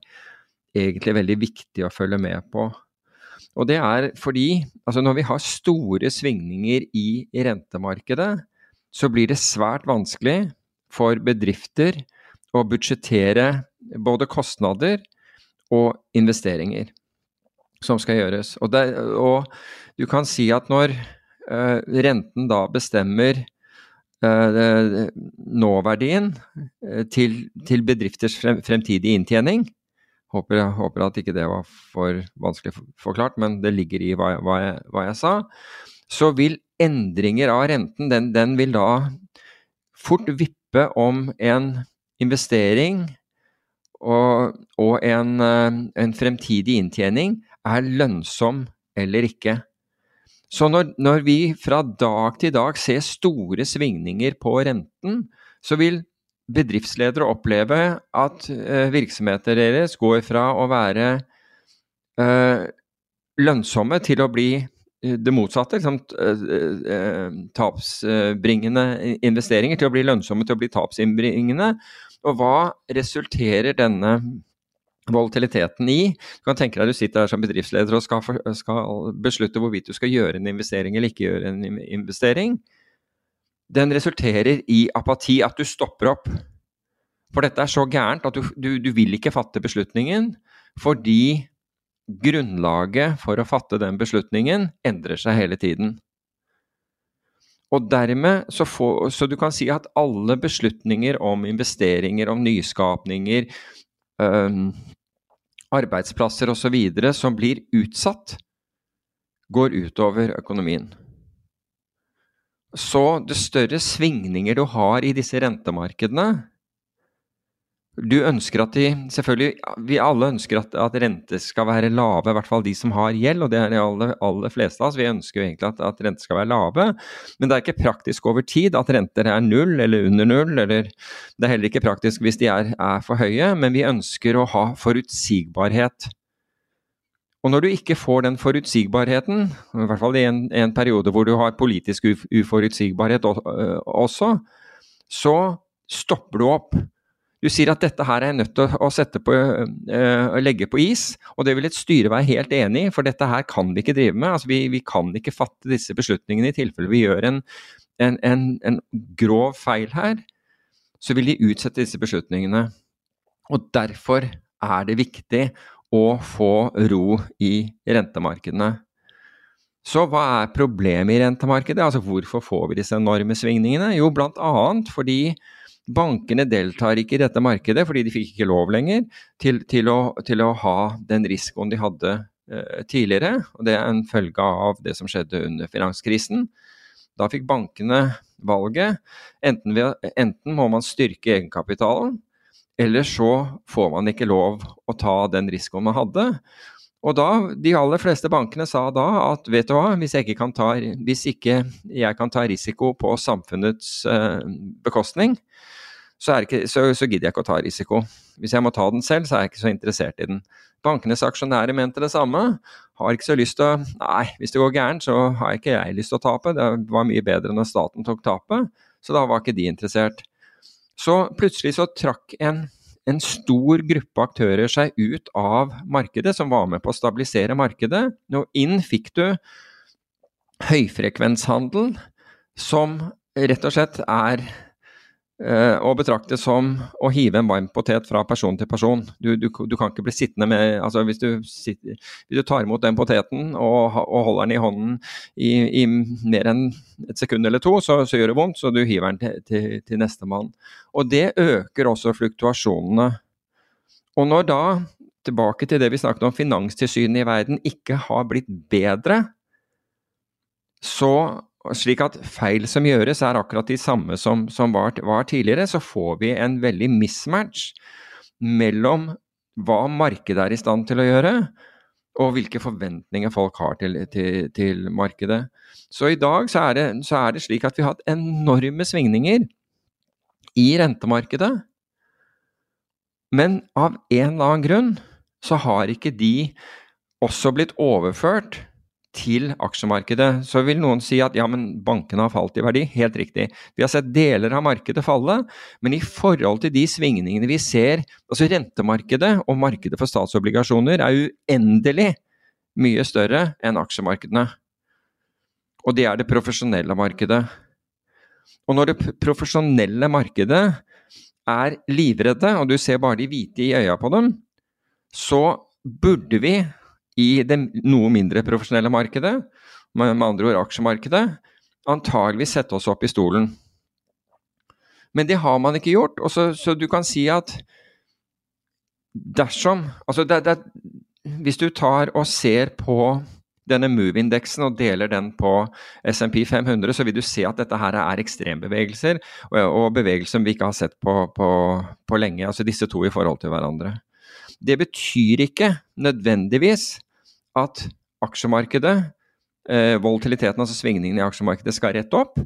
egentlig veldig viktig å følge med på. Og det er fordi altså når vi har store svingninger i rentemarkedet, så blir det svært vanskelig for bedrifter å budsjettere både kostnader og investeringer som skal gjøres. Og, det, og du kan si at når renten da bestemmer eh, nåverdien eh, til, til bedrifters fremtidige inntjening. Håper, håper, at ikke det var for vanskelig forklart, men det ligger i hva, hva, jeg, hva jeg, sa. Så vil endringer av renten, den, den, vil da fort vippe om en investering og, og en, en fremtidig inntjening er lønnsom eller ikke. Så når, når, vi fra dag til dag ser store svingninger på renten, så vil bedriftsledere oppleve at eh, virksomheter deres går fra å være eh, lønnsomme til å bli uh, det motsatte, liksom, tapsbringende investeringer, til å bli lønnsomme til å bli tapsinnbringende. Og hva resulterer denne volatiliteten i. Du kan tenke deg du sitter her som bedriftsleder og skal, skal, beslutte hvorvidt du skal gjøre en investering eller ikke gjøre en investering. Den resulterer i apati, at du stopper opp. For dette er så gærent at du, du, du vil ikke fatte beslutningen fordi grunnlaget for å fatte den beslutningen endrer seg hele tiden. Og dermed så, får, så du kan si at alle beslutninger om investeringer, om nyskapninger, arbeidsplasser osv. som blir utsatt, går utover økonomien. Så det større svingninger du har i disse rentemarkedene, du ønsker at de Selvfølgelig, vi alle ønsker at, at renter skal være lave, i hvert fall de som har gjeld, og det er de aller, aller fleste av oss. Vi ønsker jo egentlig at, at renter skal være lave, men det er ikke praktisk over tid at renter er null eller under null, eller det er heller ikke praktisk hvis de er, er for høye, men vi ønsker å ha forutsigbarhet. Og når du ikke får den forutsigbarheten, i hvert fall i en, en periode hvor du har politisk uforutsigbarhet også, så stopper du opp. Du sier at dette her er jeg nødt til å, på, øh, legge på is, og det vil et styre være helt enig i, for dette her kan vi ikke drive med. Altså, vi, vi kan ikke fatte disse beslutningene i tilfelle vi gjør en, en, en, en grov feil her. Så vil de utsette disse beslutningene. Og derfor er det viktig å få ro i rentemarkedene. Så hva er problemet i rentemarkedet? Altså Hvorfor får vi disse enorme svingningene? Jo, blant annet fordi Bankene deltar ikke i dette markedet fordi de fikk ikke lov lenger til, til, å, til å, ha den risikoen de hadde eh, tidligere. og Det er en følge av det som skjedde under finanskrisen. Da fikk bankene valget. Enten, ved, enten må man styrke egenkapitalen, eller så får man ikke lov å ta den risikoen man hadde. Og da, De aller fleste bankene sa da at vet du hva, hvis, jeg ikke, kan ta, ikke jeg kan ta risiko på samfunnets eh, bekostning, så, ikke, så, så, gidder jeg ikke å ta risiko. Hvis jeg må ta den selv, så er jeg ikke så interessert i den. Bankenes aksjonærer mente det samme. Har ikke så lyst til å Nei, hvis det går gærent, så har ikke jeg lyst til å tape. Det var mye bedre når staten tok tapet, så da var ikke de interessert. Så plutselig så trakk en, en stor gruppe aktører seg ut av markedet, som var med på å stabilisere markedet. Og inn fikk du høyfrekvenshandel, som rett og slett er Uh, å betrakte som å hive en varm potet fra person til person. Du, du, du kan ikke bli sittende med altså hvis du, sitter, hvis du tar imot den poteten og, og holder den i hånden i, i, mer enn et sekund eller to, så, så, gjør det vondt, så du hiver den til, til, til nestemann. Og det øker også fluktuasjonene. Og når da tilbake til det vi snakket om, Finanstilsynet i verden ikke har blitt bedre, så slik at feil som gjøres er akkurat de samme som, som var, var, tidligere, så får vi en veldig mismatch mellom hva markedet er i stand til å gjøre, og hvilke forventninger folk har til, til, til markedet. Så i dag så er, det, så er, det, slik at vi har hatt enorme svingninger i rentemarkedet. Men av en eller annen grunn så har ikke de også blitt overført til aksjemarkedet. Så vil noen si at ja, men bankene har falt i verdi. Helt riktig. Vi har sett deler av markedet falle, men i forhold til de svingningene vi ser Altså rentemarkedet og markedet for statsobligasjoner er uendelig mye større enn aksjemarkedene. Og det er det profesjonelle markedet. Og når det profesjonelle markedet er livredde, og du ser bare de hvite i øya på dem, så burde vi i det noe mindre profesjonelle markedet, med, andre ord aksjemarkedet, antageligvis sette oss opp i stolen. Men det har man ikke gjort. Så, så du kan si at dersom Altså, det, det, hvis du tar og ser på denne Move-indeksen og deler den på SMP 500, så vil du se at dette her er ekstrembevegelser, og, og bevegelser som vi ikke har sett på, på, på lenge. Altså disse to i forhold til hverandre. Det betyr ikke nødvendigvis at aksjemarkedet, eh, volatiliteten, altså svingningene i aksjemarkedet, skal rette opp.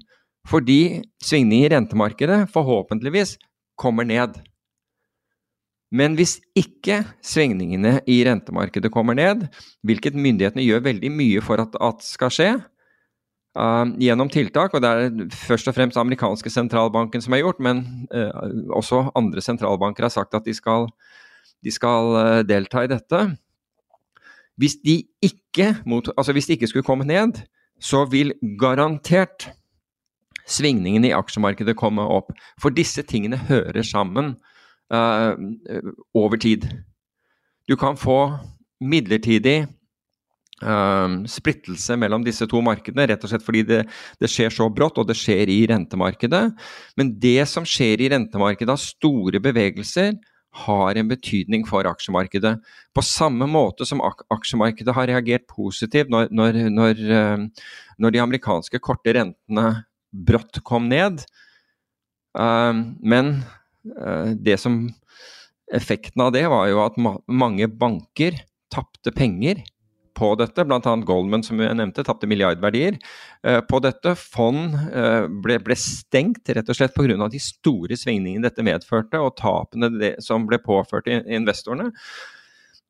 Fordi svingninger i rentemarkedet forhåpentligvis kommer ned. Men hvis ikke svingningene i rentemarkedet kommer ned, hvilket myndighetene gjør veldig mye for at, at skal skje, uh, gjennom tiltak, og det er først og fremst amerikanske sentralbanken som har gjort, men uh, også andre sentralbanker har sagt at de skal de skal uh, delta i dette. Hvis de ikke, mot, altså hvis de ikke skulle komme ned, så vil garantert svingningene i aksjemarkedet komme opp. For disse tingene hører sammen uh, over tid. Du kan få midlertidig uh, splittelse mellom disse to markedene, rett og slett fordi det, det, skjer så brått, og det skjer i rentemarkedet. Men det som skjer i rentemarkedet av store bevegelser, har en betydning for aksjemarkedet. På samme måte som aksjemarkedet har reagert positivt når, når, når, eh, når de amerikanske korte rentene brått kom ned. Eh, men eh, det som effekten av det var jo at mange banker tapte penger på dette, bl.a. Goldman som jeg nevnte, tapte milliardverdier eh, på dette. Fond eh, ble, ble, stengt rett og slett pga. de store svingningene dette medførte, og tapene det, som ble påført investorene.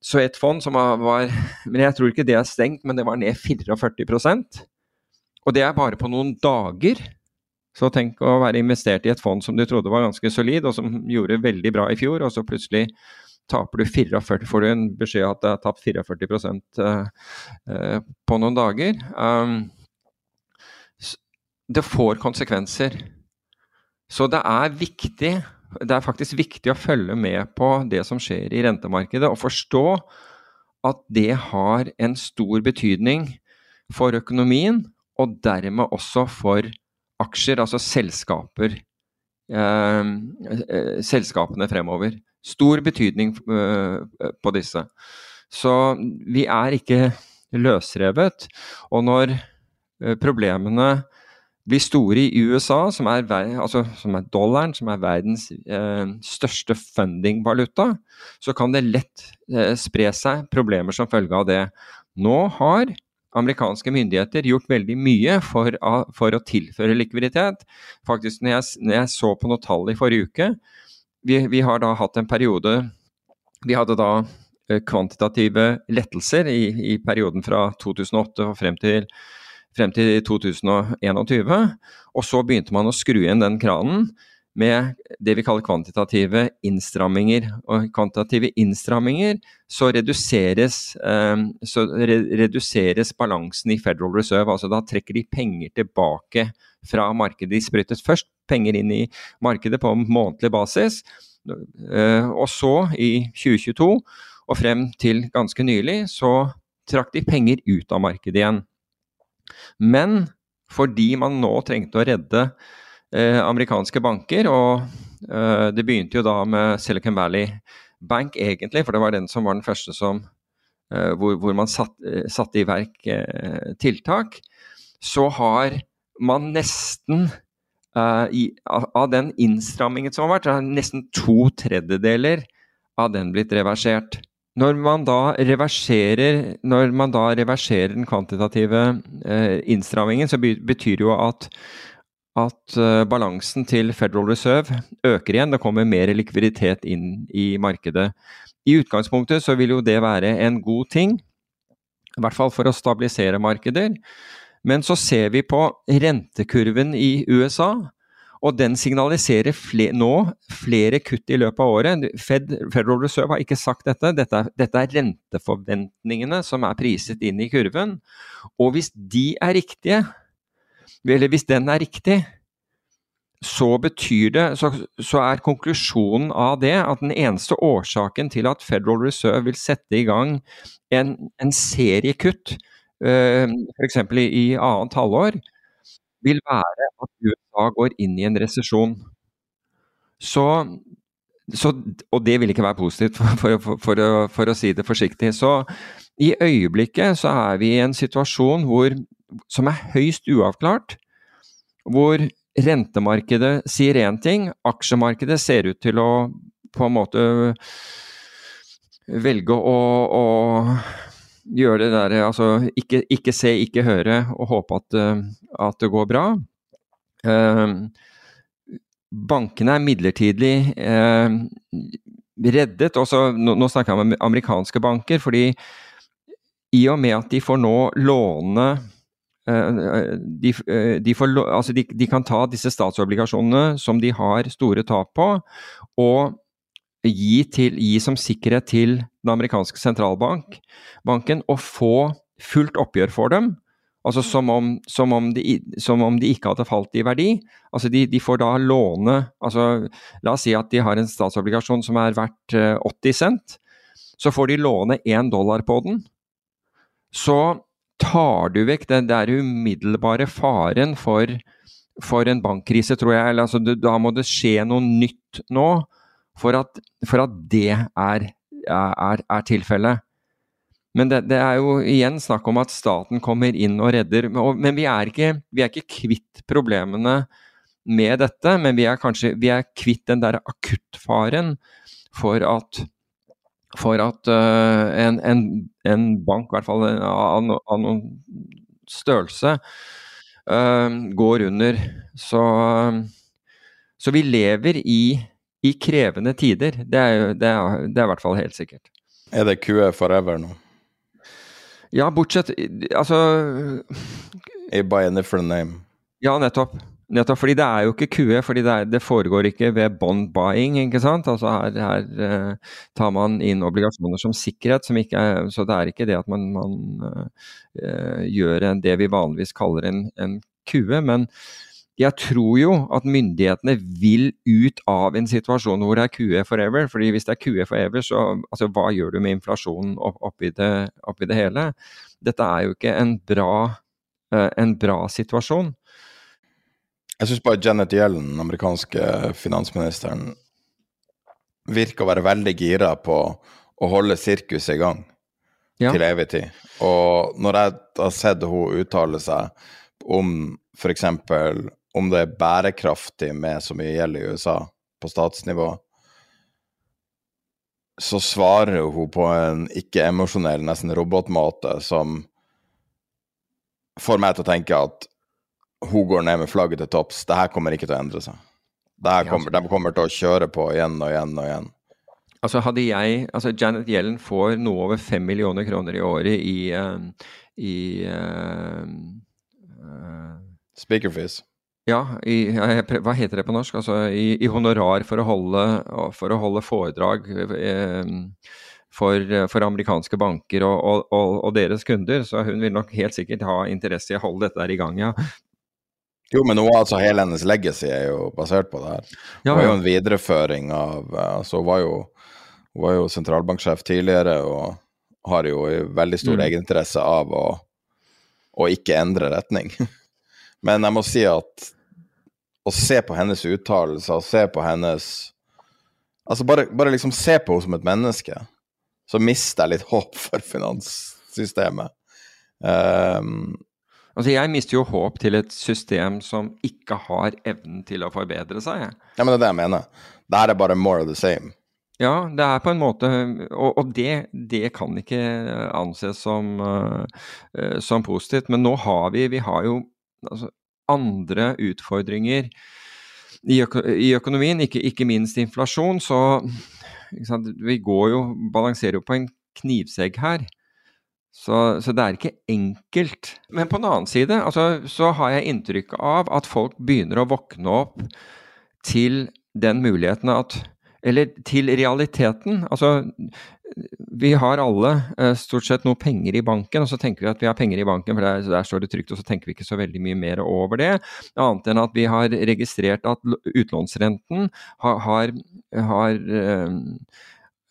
Så et fond som var Men jeg tror ikke det er stengt, men det var ned 44% Og det er bare på noen dager. Så tenk å være investert i et fond som du trodde var ganske solid, og som gjorde veldig bra i fjor, og så plutselig Taper du 44, får du en beskjed at det er tapt 44 uh, uh, på noen dager. Um, det får konsekvenser. Så det er viktig, det er faktisk viktig å følge med på det som skjer i rentemarkedet, og forstå at det har en stor betydning for økonomien, og dermed også for aksjer, altså selskaper, eh, eh selskapene fremover stor betydning eh, på disse. Så vi er ikke løsrevet. Og når eh, problemene blir store i USA, som er, altså, som er dollaren, som er verdens eh, største fundingvaluta, så kan det lett eh, spre seg problemer som følge av det. Nå har amerikanske myndigheter gjort veldig mye for, for å tilføre likviditet. Faktisk, når jeg, når jeg så på noen tall i forrige uke, vi, vi, har da hatt en periode Vi hadde da eh, kvantitative lettelser i, i perioden fra 2008 og frem til, frem til 2021. Og så begynte man å skru igjen den kranen med det vi kaller kvantitative innstramminger. Og kvantitative innstramminger så reduseres, eh, så reduseres balansen i Federal Reserve. Altså da trekker de penger tilbake fra markedet. De sprøytet først penger inn i markedet på månedlig basis. Eh, og så, i 2022 og frem til ganske nylig, så trakk de penger ut av markedet igjen. Men fordi man nå trengte å redde amerikanske banker, og eh, det begynte jo da med Silicon Valley Bank egentlig, for det var den som var den første som eh, hvor, hvor, man satt, eh, i verk eh, tiltak, så har man nesten i, av, den innstrammingen som har vært, har nesten to tredjedeler av den blitt reversert. Når man da reverserer, man da reverserer den kvantitative eh, innstrammingen, så betyr det jo at at uh, balansen til Federal Reserve øker igjen. Det kommer mer likviditet inn i markedet. I utgangspunktet så vil jo det være en god ting, i hvert fall for å stabilisere markeder. Men så ser vi på rentekurven i USA, og den signaliserer fle nå flere kutt i løpet av året. Fed, Federal Reserve har ikke sagt dette. Dette dette er renteforventningene som er priset inn i kurven. Og hvis de er riktige, eller hvis den er riktig, så betyr det så, så, er konklusjonen av det at den eneste årsaken til at Federal Reserve vil sette i gang en, en serie kutt, uh, f.eks. i, i annet halvår, vil være at USA går inn i en resesjon. Så, så, og det vil ikke være positivt, for, for, for, å, for, å, si det forsiktig. Så i øyeblikket så er vi i en situasjon hvor som er høyst uavklart, hvor rentemarkedet sier én ting, aksjemarkedet ser ut til å på en måte velge å, å gjøre det der Altså ikke, ikke, se, ikke høre, og håpe at, at det går bra. Eh, bankene er midlertidig eh, reddet. Også, nå, nå snakker jeg om amerikanske banker, fordi i og med at de får nå låne Eh, de, eh, de, får, altså de, de, kan ta disse statsobligasjonene som de har store tap på, og gi, til, gi som sikkerhet til den amerikanske sentralbanken og få fullt oppgjør for dem. Altså som om, som om, de, som om de, ikke hadde falt i verdi. Altså de, får da låne altså La oss si at de har en statsobligasjon som er verdt 80 eh, cent. Så får de låne én dollar på den. Så tar du vekk den der umiddelbare faren for, for en bankkrise, tror jeg. Altså, da må det skje noe nytt nå for at, for at det er, er, er tilfellet. Men det, det, er jo igjen snakk om at staten kommer inn og redder. Men vi er ikke, vi er ikke kvitt problemene med dette, men vi er kanskje vi er kvitt den der akuttfaren for at for at uh, en, en, en, bank, i hvert fall av, av noen størrelse, uh, går under. Så, så, vi lever i, i krevende tider. Det er, det, er, det er i hvert fall helt sikkert. Er det QE forever nå? Ja, bortsett Altså By a different name. Ja, nettopp. Nettopp fordi det er jo ikke QE, fordi det, er, det foregår ikke ved bond buying. ikke sant? Altså Her, her uh, tar man inn obligasjoner som sikkerhet, som er, så det er ikke det at man, man uh, gjør det vi vanligvis kaller en, en QE. Men jeg tror jo at myndighetene vil ut av en situasjon hvor det er QE forever. fordi hvis det er QE forever, så altså, hva gjør du med inflasjonen oppi det, oppi det hele? Dette er jo ikke en bra, uh, en bra situasjon. Jeg syns bare Janet Yellen, den amerikanske finansministeren, virker å være veldig gira på å holde sirkuset i gang ja. til evig tid. Og når jeg har sett hun uttale seg om f.eks. om det er bærekraftig med så mye gjeld i USA på statsnivå, så svarer hun på en ikke-emosjonell, nesten robotmåte som får meg til å tenke at hun går ned med flagget til topps. Det her kommer ikke til å endre seg. Kommer, de kommer til å kjøre på igjen og igjen og igjen. Altså hadde jeg, altså Janet Yellen får noe over fem millioner kroner i året i, uh, i uh, uh, Speakerfees. Ja, i, hva heter det på norsk? Altså i, i honorar for å holde, for å holde foredrag for, for, amerikanske banker og, og, og, deres kunder. Så hun vil nok helt sikkert ha interesse i å holde dette der i gang, ja. Jo, men noe, altså, hele hennes legacy er jo basert på det her. Det ja, var jo en videreføring av altså, Hun var jo, var jo sentralbanksjef tidligere og har jo veldig stor mm. egeninteresse av å, å, ikke endre retning. Men jeg må si at å se på hennes uttalelser, se på hennes Altså, bare, bare liksom se på henne som et menneske. Så mister jeg litt håp for finanssystemet. Um, Altså, jeg mister jo håp til et system som ikke har evnen til å forbedre seg. ja, men det er det jeg mener. Det her er bare more of the same. Ja, det er på en måte Og, og det, det, kan ikke anses som, uh, som, positivt. Men nå har vi Vi har jo altså, andre utfordringer i, øko, i økonomien, ikke, ikke, minst inflasjon. Så vi går jo Balanserer jo på en knivsegg her. Så, så, det er ikke enkelt. Men på den annen side altså, så har jeg inntrykk av at folk begynner å våkne opp til den muligheten at Eller til realiteten. Altså, vi har alle eh, stort sett noe penger i banken, og så tenker vi at vi har penger i banken, for der, der, står det trygt, og så tenker vi ikke så veldig mye mer over det. Annet enn at vi har registrert at utlånsrenten har, har, har eh,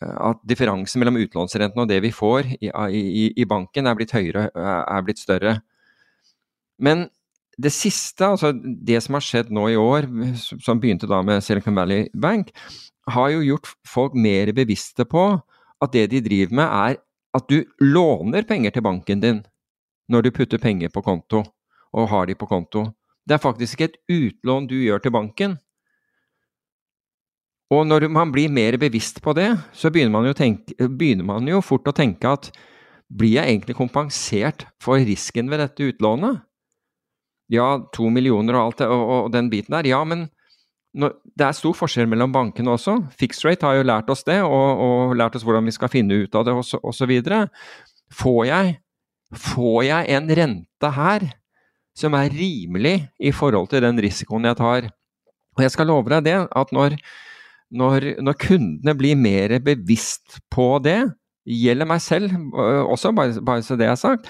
at differansen mellom utlånsrenten og det vi får i, i, i banken, er blitt høyere, er blitt større. Men det siste, altså det som har skjedd nå i år, som begynte da med Silicon Valley Bank, har jo gjort folk mer bevisste på at det de driver med, er at du låner penger til banken din når du putter penger på konto og har de på konto. Det er faktisk ikke et utlån du gjør til banken. Og når man blir mer bevisst på det, så begynner man, tenke, begynner man, jo fort å tenke at blir jeg egentlig kompensert for risken ved dette utlånet? Ja, to millioner og alt det, og, og den biten der. Ja, men når, det er stor forskjell mellom bankene også. Fixed rate har jo lært oss det, og, og lært oss hvordan vi skal finne ut av det osv. Får jeg, får jeg en rente her som er rimelig i forhold til den risikoen jeg tar? Og jeg skal love deg det, at når når, når, kundene blir mer bevisst på det, gjelder meg selv øh, også, bare, bare så det er sagt,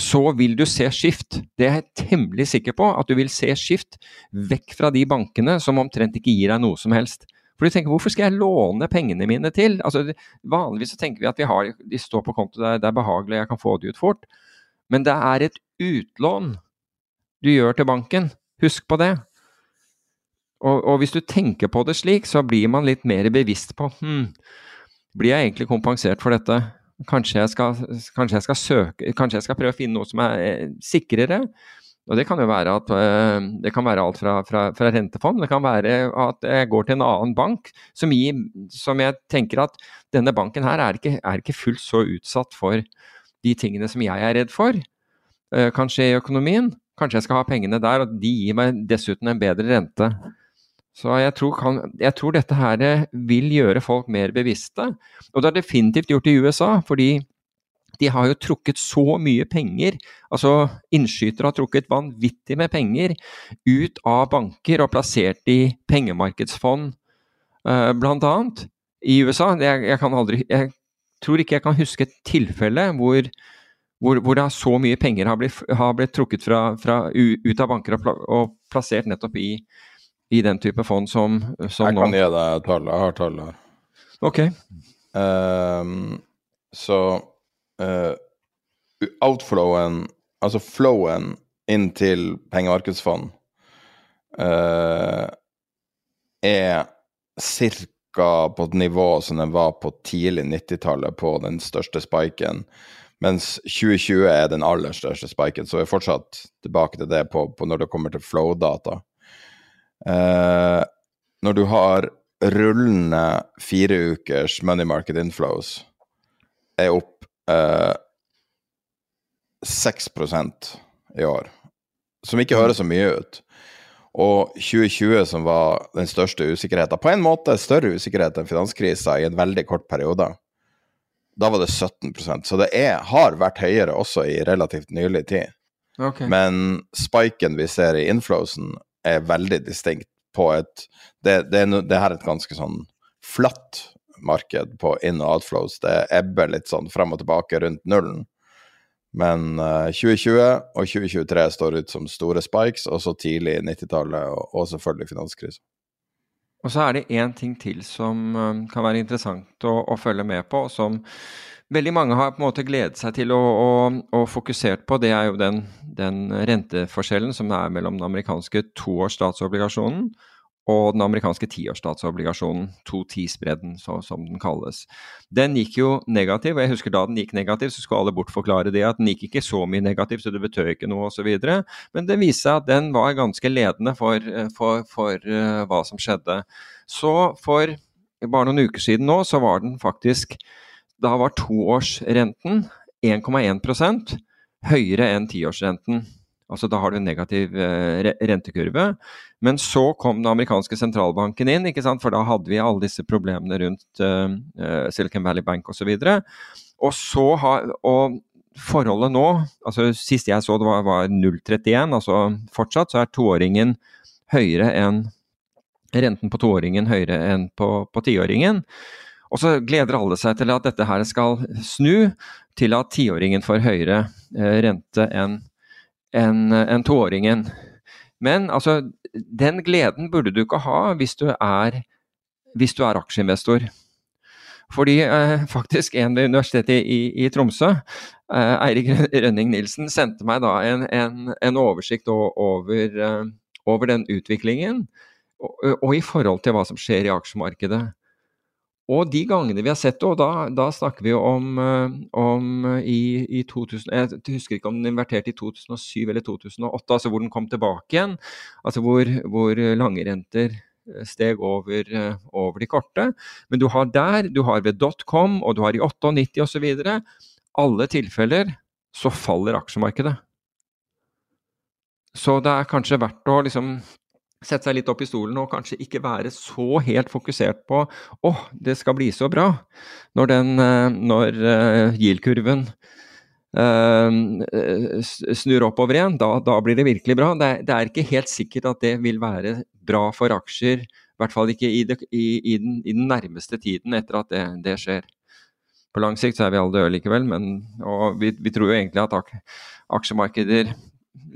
så vil du se skift. Det er jeg temmelig sikker på, at du vil se skift vekk fra de bankene som omtrent ikke gir deg noe som helst. For du tenker, hvorfor skal jeg låne pengene mine til? Altså, vanligvis så tenker vi at vi har, de står på konto, det er, det er behagelig, jeg kan få det ut fort. Men det er et utlån du gjør til banken. Husk på det. Og, og, hvis du tenker på det slik, så blir man litt mer bevisst på hm, blir jeg egentlig kompensert for dette? Kanskje jeg, skal, kanskje jeg skal søke, kanskje jeg skal prøve å finne noe som er eh, sikrere? Og Det kan jo være at eh, det kan være alt fra, fra, fra, rentefond, det kan være at jeg går til en annen bank som, gir, som jeg tenker at denne banken her er ikke, er ikke, fullt så utsatt for de tingene som jeg er redd for. kan kanskje i økonomien. Kanskje jeg skal ha pengene der, og de gir meg dessuten en bedre rente. Så jeg tror, kan, jeg tror, dette her vil gjøre folk mer bevisste. Og det er definitivt gjort i USA, fordi de har jo trukket så mye penger. Altså innskytere har trukket vanvittig med penger ut av banker og plassert i pengemarkedsfond, uh, blant annet, i USA. Jeg, jeg, aldri, jeg, tror ikke jeg kan huske et tilfelle hvor, hvor, hvor så mye penger har blitt, har blitt trukket fra, fra, ut av banker og plassert nettopp i i den type fond som, som jeg nå? Jeg kan gi deg tallet. Jeg har tallet her. Ok. Um, så uh, outflowen, altså flowen inn til pengemarkedsfond, uh, er ca. på et nivå som den var på tidlig 90-tallet, på den største spiken. Mens 2020 er den aller største spiken, så vi er fortsatt tilbake til det på, på når det kommer til flow-data. Eh, når du har rullende fire ukers money market inflows, er opp eh, 6 i år, som ikke høres så mye ut. Og 2020, som var den største usikkerheten, på en måte større usikkerhet enn finanskrisa i en veldig kort periode, da var det 17% Så det er, har vært høyere også i relativt nylig tid. Okay. Men spiken vi ser i inflowsen, er veldig distinkt på et Det, det, det her er et ganske sånn flatt marked på in- og outflows. Det ebber litt sånn frem og tilbake rundt nullen. Men uh, eh, 2020 og 2023 står ut som store spikes, og så tidlig 90-tallet, og, og, selvfølgelig finanskrisen. Og så er det én ting til som um, kan være interessant å, å, følge med på, som veldig mange har på en måte gledet seg til å, fokusert på. Det er jo den, den, renteforskjellen som er mellom den amerikanske toårs statsobligasjonen og den amerikanske tiårsstatsobligasjonen, 210-spredden som den kalles. Den gikk jo negativ, og jeg husker da den gikk negativ, så skulle alle bortforklare det at den gikk ikke så mye negativ, så det betød ikke noe osv. Men det viste seg at den var ganske ledende for, for, for uh, hva som skjedde. Så for bare noen uker siden nå, så var den faktisk Da var toårsrenten 1,1% høyere enn tiårsrenten. Altså da har du en negativ eh, rentekurve. Men så kom den amerikanske sentralbanken inn, for da hadde vi alle disse problemene rundt uh, Silicon Valley Bank osv. Og, så og så har og forholdet nå, altså sist jeg så det var, var 0,31, altså fortsatt så er toåringen høyere enn renten på toåringen høyere enn på tiåringen. Og så gleder alle seg til at dette her skal snu til at tiåringen får høyere eh, rente enn en, en toåringen. Men altså, den gleden burde du ikke ha hvis du er, hvis du er aksjeinvestor. Fordi eh, faktisk en ved Universitetet i, i Tromsø, eh, Eirik Rønning Nilsen, sendte meg da en, en, en oversikt over, eh, over, den utviklingen, og, og, i forhold til hva som skjer i aksjemarkedet. Og de gangene vi har sett det, og da, da snakker vi om, eh, om i, i, 2000 Jeg husker ikke om den inverterte i 2007 eller 2008, altså hvor den kom tilbake igjen. Altså hvor, hvor lange renter eh, steg over, eh, over, de korte. Men du har der, du har ved dotcom, og du har i 98 osv. Alle tilfeller så faller aksjemarkedet. Så det er kanskje verdt å liksom sette seg litt opp i stolen og kanskje ikke være så helt fokusert på å, oh, det skal bli så bra, når, den, eh, når uh, yield-kurven uh, snur oppover igjen. Da, da, blir det virkelig bra. Det, det, er ikke helt sikkert at det vil være bra for aksjer, i hvert fall ikke i, det, i, i, den, i den, nærmeste tiden etter at det, det, skjer. På lang sikt så er vi alle døde likevel, men, og vi, vi tror jo egentlig at aksjemarkeder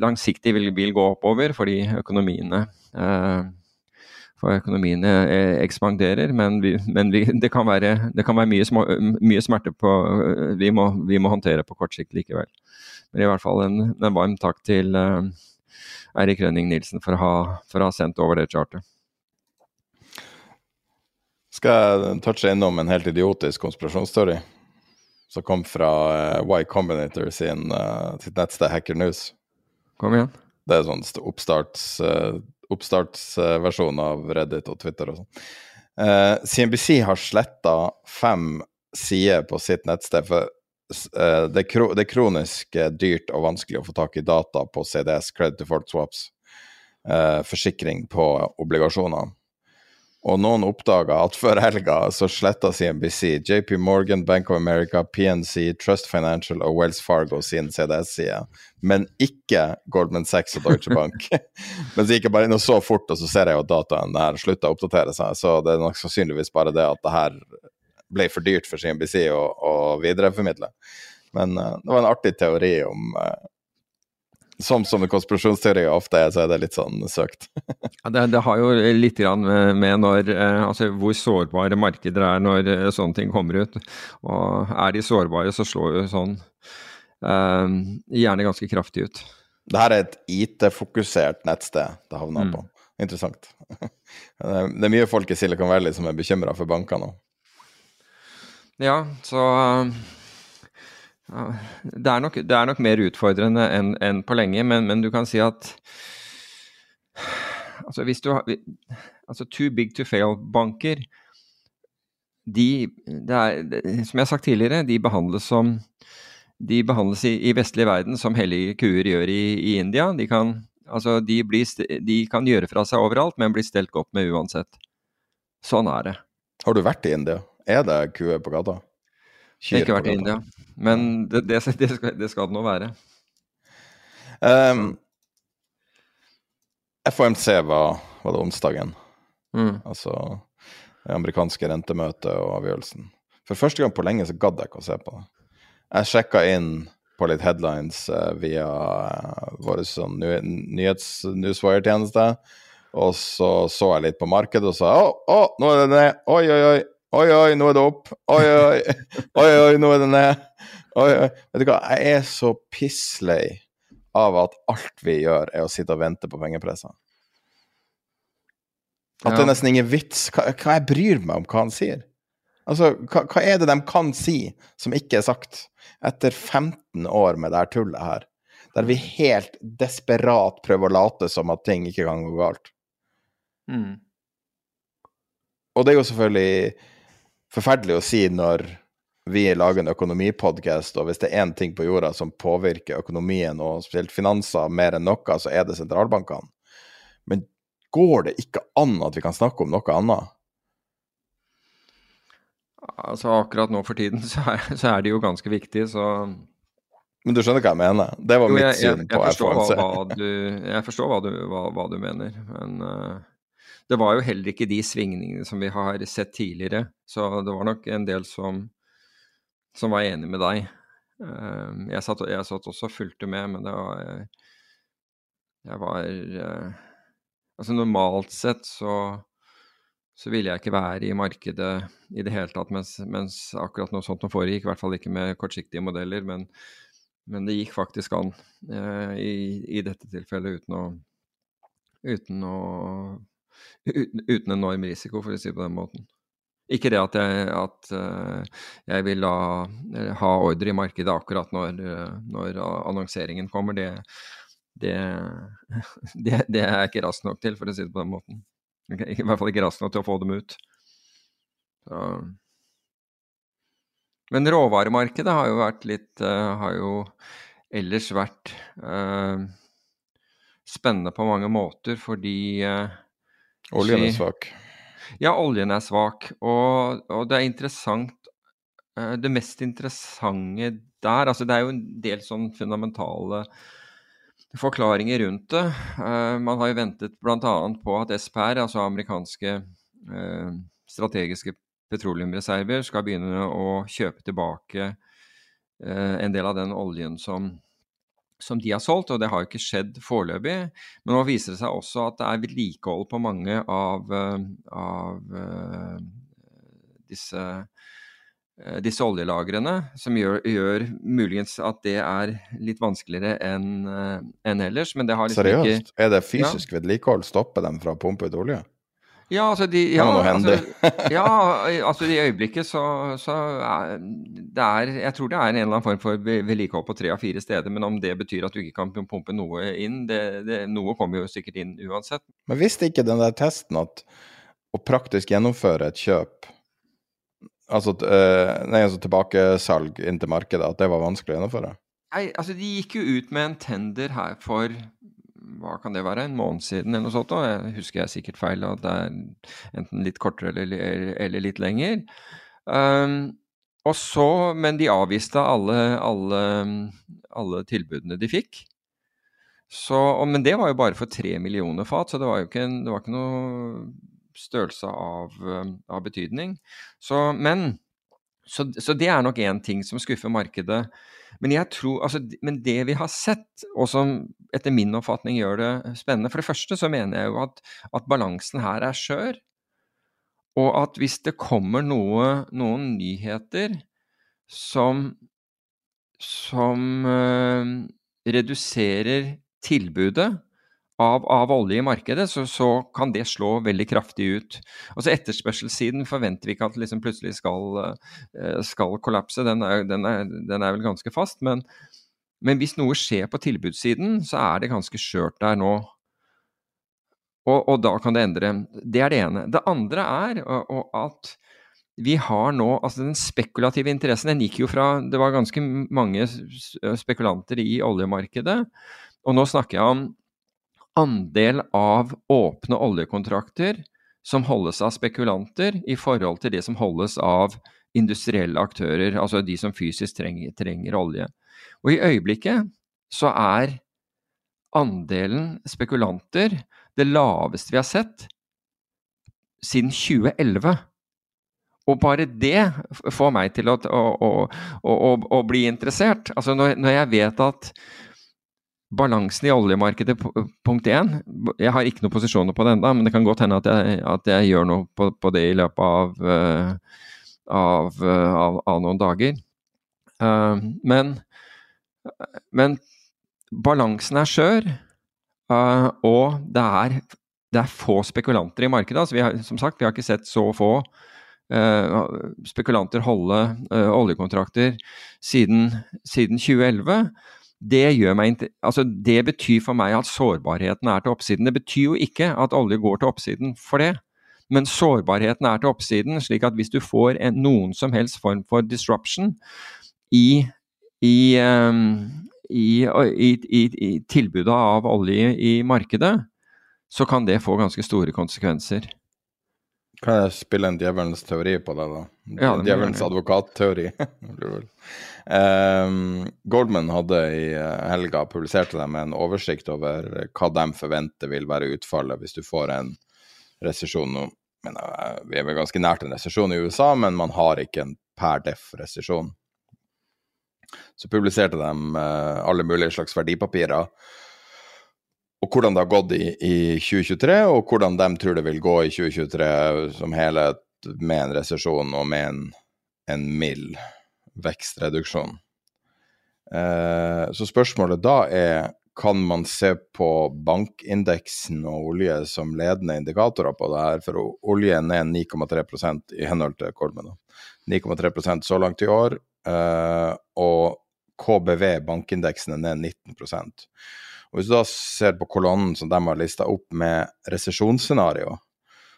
langsiktig vil, vil, gå oppover fordi økonomiene eh, for økonomiene eh, ekspanderer, men, vi, men vi, det kan være, det kan være mye, små, mye, smerte på, eh, vi må, vi må, håndtere på kort sikt likevel. Men i hvert fall en, en varm takk til uh, Eirik Rønning Nilsen for å, ha, for å ha sendt over det chartet. Skal jeg touche innom en helt idiotisk konspirasjonsteori som kom fra Y Combinator sin, uh, sitt nettsted Hacker News? Kom igjen. Det er sånn oppstarts, uh, oppstartsversjon av Reddit og Twitter og sånn. Uh, eh, CNBC har sletta fem sider på sitt nettsted. for det, kro det, er kronisk dyrt og vanskelig å få tak i data på CDS, Credit Default Swaps, forsikring på obligasjoner. Og noen oppdaga at før helga så sletta CNBC, JP Morgan, Bank of America, PNC, Trust Financial og Wells Fargo sin CDS-side, men ikke Goldman Sachs og Deutsche Bank. men så gikk jeg bare inn og så fort, og så ser jeg jo at dataen her slutta å oppdatere seg, så det er nok sannsynligvis bare det at det her ble for dyrt for CNBC å, å videreformidle. Men uh, det var en artig teori om uh, som sånne konspirasjonsteorier ofte er, så er det litt sånn søkt. ja, det, det, har jo litt med, med når, eh, altså hvor sårbare markeder er når eh, sånne ting kommer ut. Og er de sårbare, så slår jo sånn eh, gjerne ganske kraftig ut. Det her er et IT-fokusert nettsted det havna mm. på. Interessant. det er mye folk i Silicon Valley som er bekymra for bankene nå. Ja, så ja, det, er nok, det, er nok, mer utfordrende enn en på lenge, men, men, du kan si at altså hvis du har altså Too big to fail-banker de, er, Som jeg har sagt tidligere, de behandles som de behandles i, i vestlig verden som hellige kuer gjør i, i India. De kan, altså de, blir, de kan gjøre fra seg overalt, men blir stelt godt med uansett. Sånn er det. Har du vært i India? Er det kuer på gata? Jeg har ikke vært i India, men det, det, det, skal, det, skal, det nå være. Um, FOMC var, var det onsdagen. Mm. Altså det amerikanske rentemøtet og avgjørelsen. For første gang på lenge så gadd jeg ikke å se på det. Jeg sjekka inn på litt headlines uh, via uh, vår sånn nyhets-newswire-tjeneste. Og så så jeg litt på markedet og sa å, å, nå er det ned. Oi, oi, oi. Oi, oi, nå er det opp. Oi, oi, oi, oi nå er det ned. Oi, oi. Vet du hva, jeg er så pisslei av at alt vi gjør, er å sitte og vente på pengepresser. At det er nesten ingen vits. Hva, hva jeg bryr meg om hva han sier? Altså, hva, hva er det de kan si som ikke er sagt? Etter 15 år med det her tullet her, der vi helt desperat prøver å late som at ting ikke kan gå galt. Mm. Og det er jo selvfølgelig forferdelig å si når vi lager en økonomipodkast, og hvis det er én ting på jorda som påvirker økonomien, og spesielt finanser, mer enn noe, så er det sentralbankene. Men går det ikke an at vi kan snakke om noe annet? Altså akkurat nå for tiden så er, så er de jo ganske viktige, så Men du skjønner hva jeg mener? Det var Jo, mitt jeg, jeg, syn jeg, på FHNC. hva, FOMC. hva du, jeg forstår hva du, hva, du mener, men eh, det var jo heller ikke de svingningene som vi har sett tidligere. Så det var nok en del som, som var enig med deg. Eh, jeg, satt, jeg satt også og fulgte med, men det var Jeg var eh, Altså normalt sett så så ville jeg ikke være i markedet i det hele tatt mens, mens akkurat noe sånt nå foregikk. I hvert fall ikke med kortsiktige modeller, men, men det gikk faktisk an eh, i, i dette tilfellet uten å uten å uten, enorm risiko, for å si det på den måten. Ikke det at jeg, at, eh, jeg vil la, eh, ha ordre i markedet akkurat når, eh, når annonseringen kommer. Det, det, det, det er jeg ikke rask nok til, for å si det på den måten. I hvert fall ikke rask nok til å få dem ut. Så. Men råvaremarkedet har jo vært litt Har jo ellers vært eh, spennende på mange måter, fordi eh, Oljen er svak. Ja, oljen er svak, og, og det er interessant eh, Det mest interessante der altså Det er jo en del sånn fundamentale forklaringer rundt det. Eh, man har jo ventet bl.a. på at SPR, altså amerikanske eh, strategiske petroleumreserver, skal begynne å kjøpe tilbake en del av den oljen som, som de har solgt, og det har ikke skjedd foreløpig. Men nå viser det seg også at det er vedlikehold på mange av, eh, av eh, disse, eh, disse oljelagrene, som gjør, gjør muligens at det er litt vanskeligere enn en ellers. Men det har liksom ikke Seriøst? Er det fysisk vedlikehold? Stopper dem fra å pumpe ut olje? Ja, altså de, ja, altså, ja, altså i øyeblikket så, så er det er Jeg tror det er en eller annen form for ve- vedlikehold på tre av fire steder, men om det betyr at du ikke kan pumpe noe inn, det, det, noe kommer jo sikkert inn uansett. Men visste ikke den der testen at å praktisk gjennomføre et kjøp Altså, eh, nei, altså tilbakesalg inn til markedet, at det var vanskelig å gjennomføre? Nei, altså De gikk jo ut med en tender her for hva kan det være, en måned siden eller noe sånt. Og jeg husker jeg sikkert feil at det er enten litt kortere eller, eller litt lenger. Um, og så, Men de avviste alle, alle, alle tilbudene de fikk. Så, og, men det var jo bare for tre millioner fat, så det var jo ikke, en, var ikke noe størrelse av, um, av betydning. Så, men, så, så det er nok én ting som skuffer markedet. Men, jeg tror, altså, men det vi har sett, og som etter min oppfatning gjør det spennende For det første så mener jeg jo at, at balansen her er skjør. Og at hvis det kommer noe, noen nyheter som, som øh, reduserer tilbudet av, av olje i markedet, så, så kan det slå veldig kraftig ut. Altså Etterspørselssiden forventer vi ikke at liksom plutselig skal, eh, skal kollapse, den er, den, er, den er vel ganske fast. Men, men hvis noe skjer på tilbudssiden, så er det ganske skjørt der nå. Og, og da kan det endre. Det er det ene. Det andre er og, og at vi har nå Altså den spekulative interessen, den gikk jo fra Det var ganske mange spekulanter i oljemarkedet. Og nå snakker jeg om andel av åpne oljekontrakter som holdes av spekulanter i forhold til det som holdes av industrielle aktører, altså de som fysisk trenger, trenger olje. Og i øyeblikket så er andelen spekulanter det laveste vi har sett siden 2011. Og bare det får meg til å, å, å, å, bli interessert. Altså når, når jeg vet at balansen i oljemarkedet, punkt én Jeg har ikke noen posisjoner på det ennå, men det kan godt hende at jeg, at jeg gjør noe på, på det i løpet av, eh, av, eh, av, av noen dager. Eh, men, men balansen er skjør, og det er det er få spekulanter i markedet. Altså, vi har, som sagt, vi har ikke sett så få spekulanter holde oljekontrakter siden, siden 2011. Det, meg, altså, det betyr for meg at sårbarheten er til oppsiden. Det betyr jo ikke at olje går til oppsiden for det. Men sårbarheten er til oppsiden, slik at hvis du får en, noen som helst form for disruption i, i, ehm, i, i, i, i tilbudet av olje i markedet, så kan det få ganske store konsekvenser. Kan jeg spille en djevelens teori på det, da? Ja, djevelens advokatteori. um, Goldman hadde i eh, helga publiserte dem en oversikt over hva de forventer vil være utfallet hvis du får en resesjon nå. Men, uh, vi er vel ganske nært en resesjon i USA, men man har ikke en per def resesjon. Så publiserte de uh, alle mulige slags verdipapirer og hvordan det har gått i, i 2023, og hvordan de tror det vil gå i 2023 som helhet med en resesjon og med en, en mild vekstreduksjon. Eh, så spørsmålet da er kan man se på bankindeksen og olje som ledende indikatorer på det her, for oljen er 9,3 i henhold til Kolmen. 9,3% så langt i år, eh, og KBV, bankindeksen, er ned 19 og Hvis du da ser på kolonnen som de har lista opp med resesjonsscenario,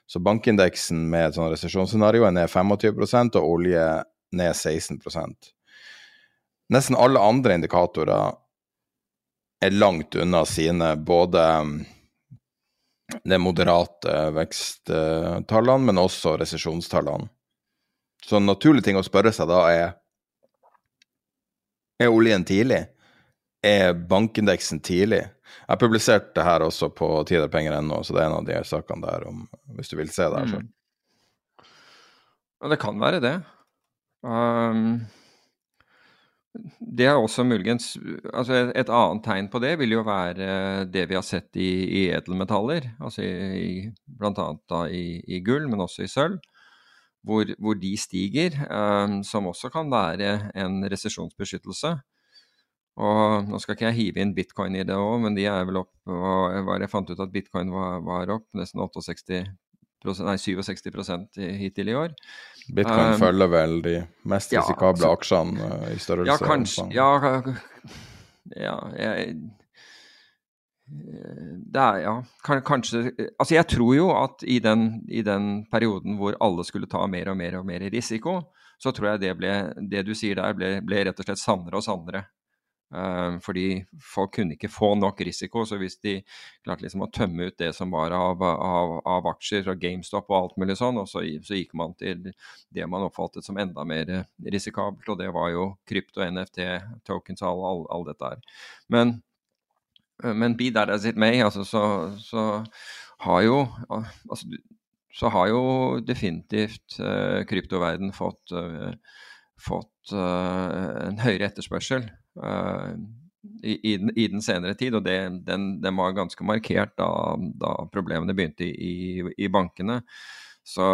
så bankindeksen med et sånt resesjonsscenario er ned 25% og olje ned 16% Nesten alle andre indikatorer er langt unna sine, både mm, de moderate veksttallene, men også resesjonstallene. Så en naturlig ting å spørre seg da er Er oljen tidlig? Er bankindeksen tidlig? Jeg har publisert det her også på tiderpenger.no, så det er en av de sakene der, om, hvis du vil se det her selv. Og det kan være det. Um, det er også muligens altså et, et annet tegn på det vil jo være det vi har sett i, i edelmetaller, altså i, bl.a. da i, i gull, men også i sølv, hvor, hvor de stiger, um, som også kan være en resesjonsbeskyttelse. Og nå skal ikke jeg hive inn bitcoin i det òg, men de er vel opp og jeg fant ut at bitcoin var, var opp nesten 68 nei, 67 i- hittil i år. Bitcoin Um, følger vel de mest ja, risikable så- aksjene eh, i størrelse. Ja, kanskje. Ja, ja jeg, det er ja, kan, kanskje Altså, jeg tror jo at i den, i den perioden hvor alle skulle ta mer og mer og mer risiko, så tror jeg det ble Det du sier der, ble, ble rett og slett sannere og sannere. Eh, fordi folk kunne ikke få nok risiko, så hvis de klarte liksom å tømme ut det som var av, av, av aksjer og GameStop og alt mulig sånn, og så, så gikk man til det man oppfattet som enda mer eh, risikabelt, og det var jo krypto, NFT, tokens og all, all, all dette her. Men, eh, men be that as it may, altså, så, så har jo altså, så har jo definitivt uh, kryptoverden fått, uh, fått uh, en høyere etterspørsel i, i, den, i den senere tid, og det, den, den var ganske markert da, da problemene begynte i, i, bankene. Så,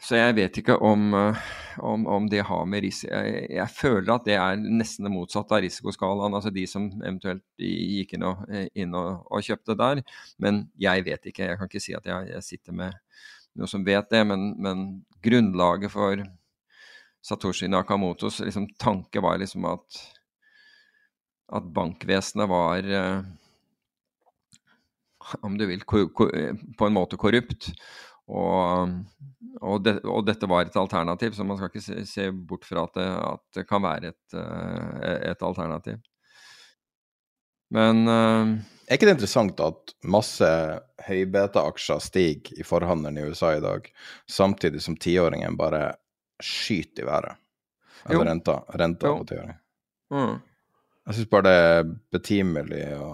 så jeg vet ikke om, eh, om, om det har med risiko jeg, jeg føler at det er nesten det motsatte av risikoskalaen, altså de som eventuelt gikk inn og, inn og, og kjøpte der. Men jeg vet ikke, jeg kan ikke si at jeg, jeg sitter med noe som vet det, men, men grunnlaget for Satoshi Nakamotos liksom, tanke var liksom at, at bankvesenet var eh, om du vil, ko, på en måte korrupt. Og, og, det, og, dette var et alternativ, så man skal ikke se, se bort fra at det, at det kan være et, eh, et alternativ. Men eh, Er ikke det interessant at masse høybeta-aksjer stiger i forhandelen i USA i dag, samtidig som tiåringen bare skyter i været? Jo. Eller renta, renta Jo. på tiåring. mm. Jeg syns bare det er betimelig å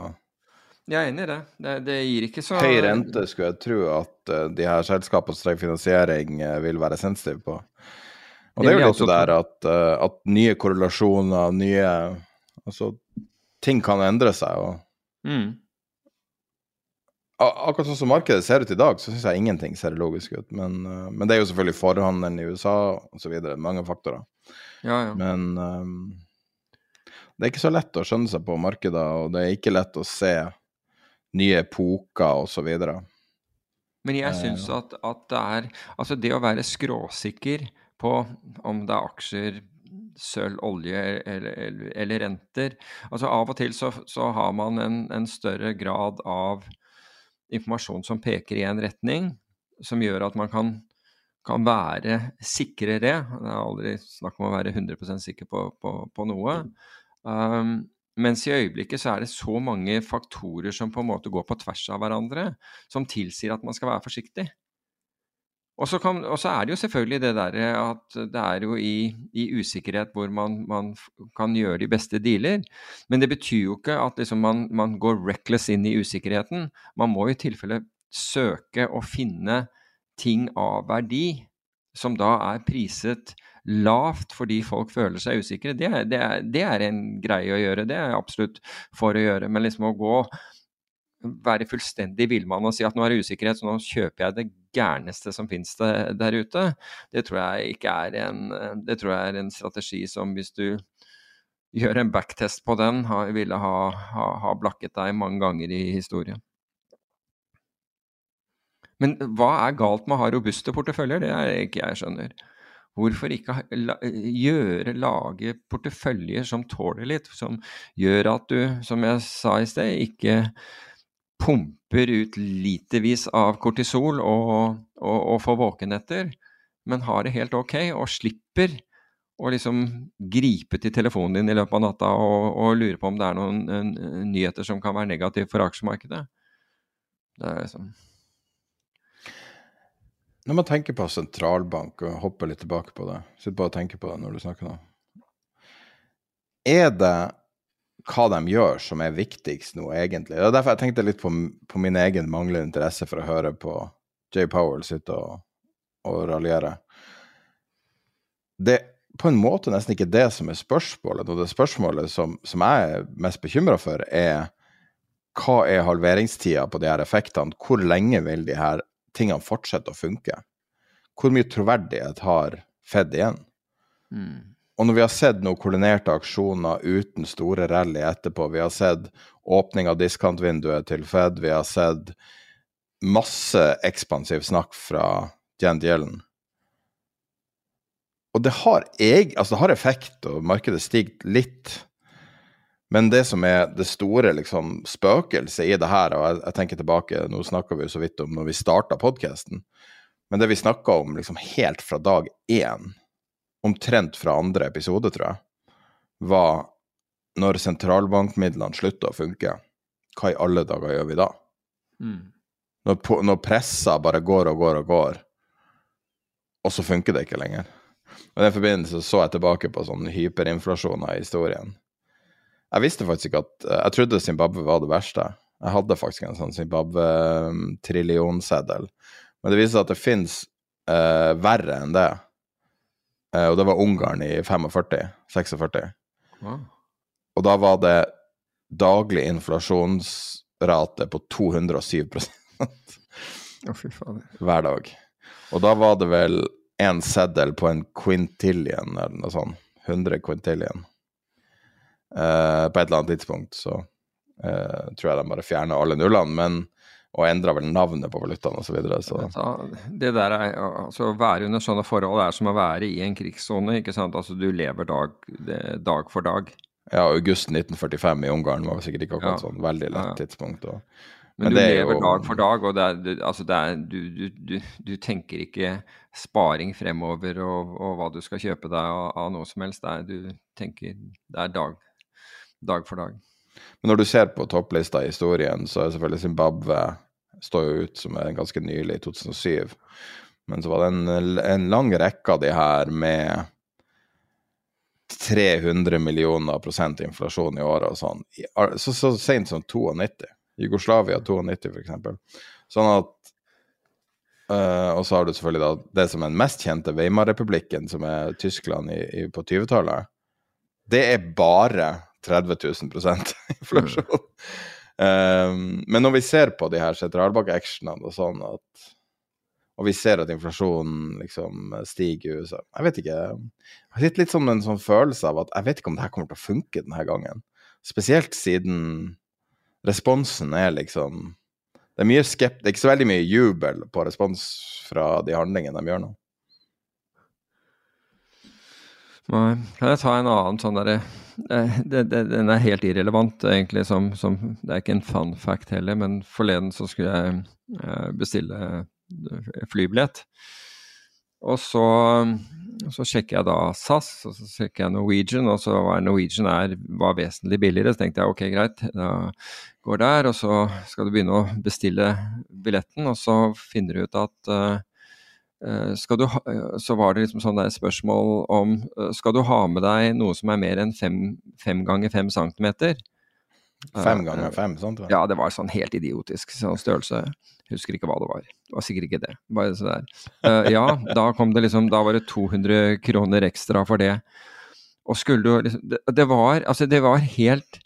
Jeg er enig i det. Det, det gir ikke så Høy rente skulle jeg tro at uh, de her selskapene som trenger finansiering, uh, vil være sensitive på. Og Det det er jo litt også der at, uh, at nye korrelasjoner, nye Altså, ting kan endre seg. og mm. Akkurat sånn som markedet ser ut i dag, så syns jeg ingenting ser logisk ut. Men, eh, men det er jo selvfølgelig forhandelen i USA osv. Mange faktorer. Ja, ja. Men um, det er ikke så lett å skjønne seg på markeder, og det er ikke lett å se nye epoker osv. Men jeg syns at, at det er Altså, det å være skråsikker på om det er aksjer, sølv, olje eller, eller, eller renter Altså av og til så, så har man en, en, større grad av informasjon som peker i en retning, som gjør at man kan, kan være sikrere. Det er aldri snakk om å være 100 sikker på, på, på noe. Um, mens i øyeblikket så er det så mange faktorer som på en måte går på tvers av hverandre, som tilsier at man skal være forsiktig. Og så, kan, og så er det jo selvfølgelig det derre at det er jo i, i usikkerhet hvor man, man, kan gjøre de beste dealer. Men det betyr jo ikke at liksom man, man, går reckless inn i usikkerheten. Man må i tilfelle søke å finne ting av verdi som da er priset lavt fordi folk føler seg usikre, det, det, det, er en greie å gjøre. Det er jeg absolutt for å gjøre. Men liksom å gå være fullstendig villmann og si at nå er det usikkerhet, så nå kjøper jeg det gærneste som finnes der ute, det tror jeg ikke er en, det tror jeg er en strategi som hvis du gjør en backtest på den, ville ha, ha, ha blakket deg mange ganger i historien. Men hva er galt med å ha robuste porteføljer? Det er det ikke jeg skjønner. Hvorfor ikke gjøre, lage porteføljer som tåler litt, som gjør at du, som jeg sa i sted, ikke pumper ut litervis av kortisol og, og, og får våkenetter, men har det helt ok og slipper å liksom gripe til telefonen din i løpet av natta og, og lure på om det er noen en, nyheter som kan være negative for aksjemarkedet. Det er liksom når man tenker på sentralbank, og hopper litt tilbake på det, sitter bare og tenker på det når du snakker nå Er det hva de gjør som er viktigst nå, egentlig? Det er derfor jeg tenkte litt på, på min egen manglende interesse for å høre på Jay Powell sitte og, og raljere. Det er på en måte nesten ikke det som er spørsmålet. Og det spørsmålet som, som jeg er mest bekymra for, er hva er halveringstida på de her effektene? Hvor lenge vil de her tingene fortsette å funke? Hvor mye troverdighet har Fed igjen? Mm. Og når vi har sett noen koordinerte aksjoner uten store rally etterpå, vi har sett åpning av diskantvinduet til Fed, vi har sett masse ekspansiv snakk fra Jan Dielen. Og det har, jeg, altså det har effekt, og markedet stiger litt. Men det som er det store liksom, spøkelset i det her, og jeg, jeg tenker tilbake, nå snakka vi jo så vidt om når vi starta podkasten, men det vi snakka om liksom helt fra dag én, omtrent fra andre episode, tror jeg, var når sentralbankmidlene slutter å funke, hva i alle dager gjør vi da? Mm. Når, når pressa bare går og går og går, og så funker det ikke lenger. Og I den forbindelse så jeg tilbake på sånn hyperinflasjoner i historien jeg visste faktisk ikke at Jeg trodde Zimbabwe var det verste. Jeg hadde faktisk en sånn Zimbabwe-trillionseddel. Men det viser seg at det fins uh, verre enn det. Uh, og det var Ungarn i 45. 46. Wow. Og da var det daglig inflasjonsrate på 207 oh, fy faen. hver dag. Og da var det vel en seddel på en quintillion eller noe sånt. 100 quintillion. Uh, på et eller annet tidspunkt så uh, tror jeg de bare fjerner alle nullene, men og endrer vel navnet på valutaen osv. Så videre, så. Det der er, altså Å være under sånne forhold er som å være i en krigssone. ikke sant? Altså Du lever dag, dag for dag. Ja, august 1945 i Ungarn var sikkert ikke akkurat ja. sånn veldig lett ja. tidspunkt. Og, men, men, du lever jo, dag for dag, og det er, altså det er, du, du, du, du, tenker ikke sparing fremover og, og, hva du skal kjøpe deg av, av noe som helst. Er, du tenker det er dag dag for dag. Men når du ser på topplista i historien, så er selvfølgelig Zimbabwe står jo ut som er ganske nylig, i 2007. Men så var det en, en lang rekke av de her med 300 millioner prosent inflasjon i året og sånn. Så, så sent som 92. Jugoslavia 92, f.eks. Sånn at øh, Og så har du selvfølgelig da det som er den mest kjente, Weimar-republikken, som er Tyskland i, i, på 20-tallet. Det er bare 30 000 inflasjon. um, men når vi ser på de her sentralbank-actionene og sånn at og vi ser at inflasjonen liksom stiger i USA. Jeg vet ikke. Jeg har litt som en sånn følelse av at jeg vet ikke om det her kommer til å funke denne gangen. Spesielt siden responsen er liksom Det er mye skept, ikke så veldig mye jubel på respons fra de handlingene de gjør nå. Nei. Kan jeg ta en annen sånn derre eh, Den er helt irrelevant, egentlig. Som, som, det er ikke en fun fact heller, men forleden så skulle jeg eh, bestille eh, flybillett. Og så, så sjekker jeg da SAS, og så sjekker jeg Norwegian, og så var Norwegian er, var vesentlig billigere. Så tenkte jeg ok, greit, da går der, og så skal du begynne å bestille billetten, og så finner du ut at skal du ha, eh, så var det liksom sånn der spørsmål om eh, Skal du ha med deg noe som er mer enn fem, fem ganger fem centimeter? Fem Eh, ganger fem, sant? Ja, det var sånn helt idiotisk sånn størrelse. Husker ikke hva det var. Det var sikkert ikke det. Bare så der. Eh, ja, da kom det liksom Da var det 200 kroner ekstra for det. Og skulle du liksom det, det var Altså, det var helt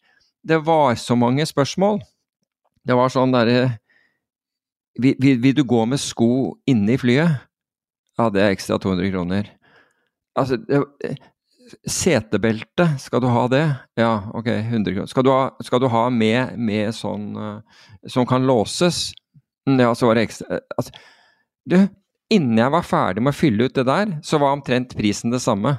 Det var så mange spørsmål. Det var sånn derre vil, vil, vil du gå med sko inne i flyet? Ja, det er ekstra 200 kroner. Altså, det, setebelte, skal du ha det? Ja, ok, 100 kroner. Skal du ha, skal du ha med, med sånn eh, som kan låses? Mm, Ja, så var det ekstra eh, altså, Du, innen jeg var ferdig med å fylle ut det der, så var omtrent prisen det samme.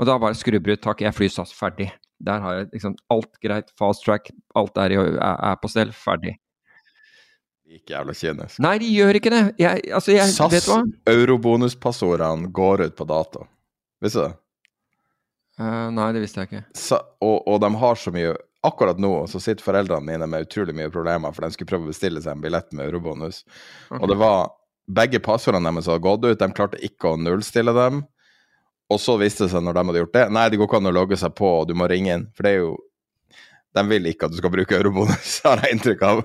Og da bare skrubbrudd, takk, jeg flyr SAS, ferdig. Der har jeg liksom alt greit, fast track, alt er, i, er på stell, ferdig. Ikke jævla kynisk. Nei, de gjør ikke det. Jeg, altså, jeg, hva? SAS-eurobonuspassordene går ut på dato. Visste du det? Uh, nei, det visste jeg ikke. Sa, og, og de har så mye Akkurat nå så sitter foreldrene mine med utrolig mye problemer, for de skulle prøve å bestille seg en billett med eurobonus. Og det var Begge passordene deres hadde gått ut, de klarte ikke å nullstille dem. Og så viste det seg når de hadde gjort det Nei, det går ikke an å logge seg på, og du må ringe inn. For det er jo De vil ikke at du skal bruke eurobonus, har jeg inntrykk av.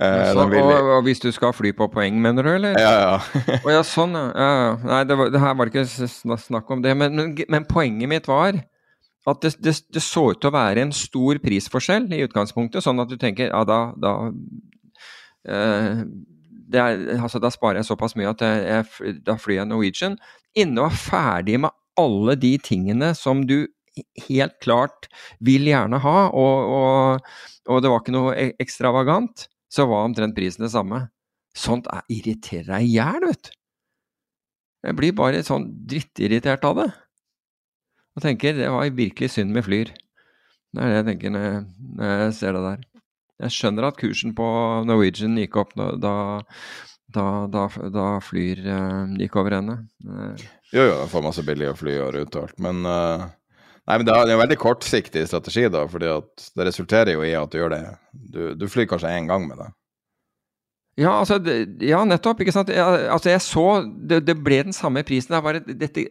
Eh, Så, og, og hvis du skal fly på poeng, mener du, eller? ja, ja. oh, ja, sånn, ja. Nei, det, var, det her var ikke snakk om det. Men, men, men poenget mitt var at det, det, det så ut til å være en stor prisforskjell i utgangspunktet, sånn at du tenker ja, da, da eh, det er, altså, Da sparer jeg såpass mye at jeg, jeg, da flyr jeg Norwegian. Inne og er ferdig med alle de tingene som du helt klart vil gjerne ha, og, og, og det var ikke noe e- ekstravagant, så var omtrent prisen det samme. Sånt er, irriterer deg i hjel, vet du. Jeg blir bare sånn drittirritert av det. Og tenker det var virkelig synd med Flyr. Det er det jeg tenker når jeg, ser det der. Jeg skjønner at kursen på Norwegian gikk opp da, da, da, da Flyr uh, gikk over ende. Uh. Jo, jo, de får masse billige fly og ruter og alt, men eh, Nei, men det er en veldig kortsiktig strategi, da, fordi at det resulterer jo i at du gjør det Du, du flyr kanskje én gang med det. Ja, altså, ja, nettopp. ikke sant? Jeg, altså, jeg så det, det ble den samme prisen. Det er bare dette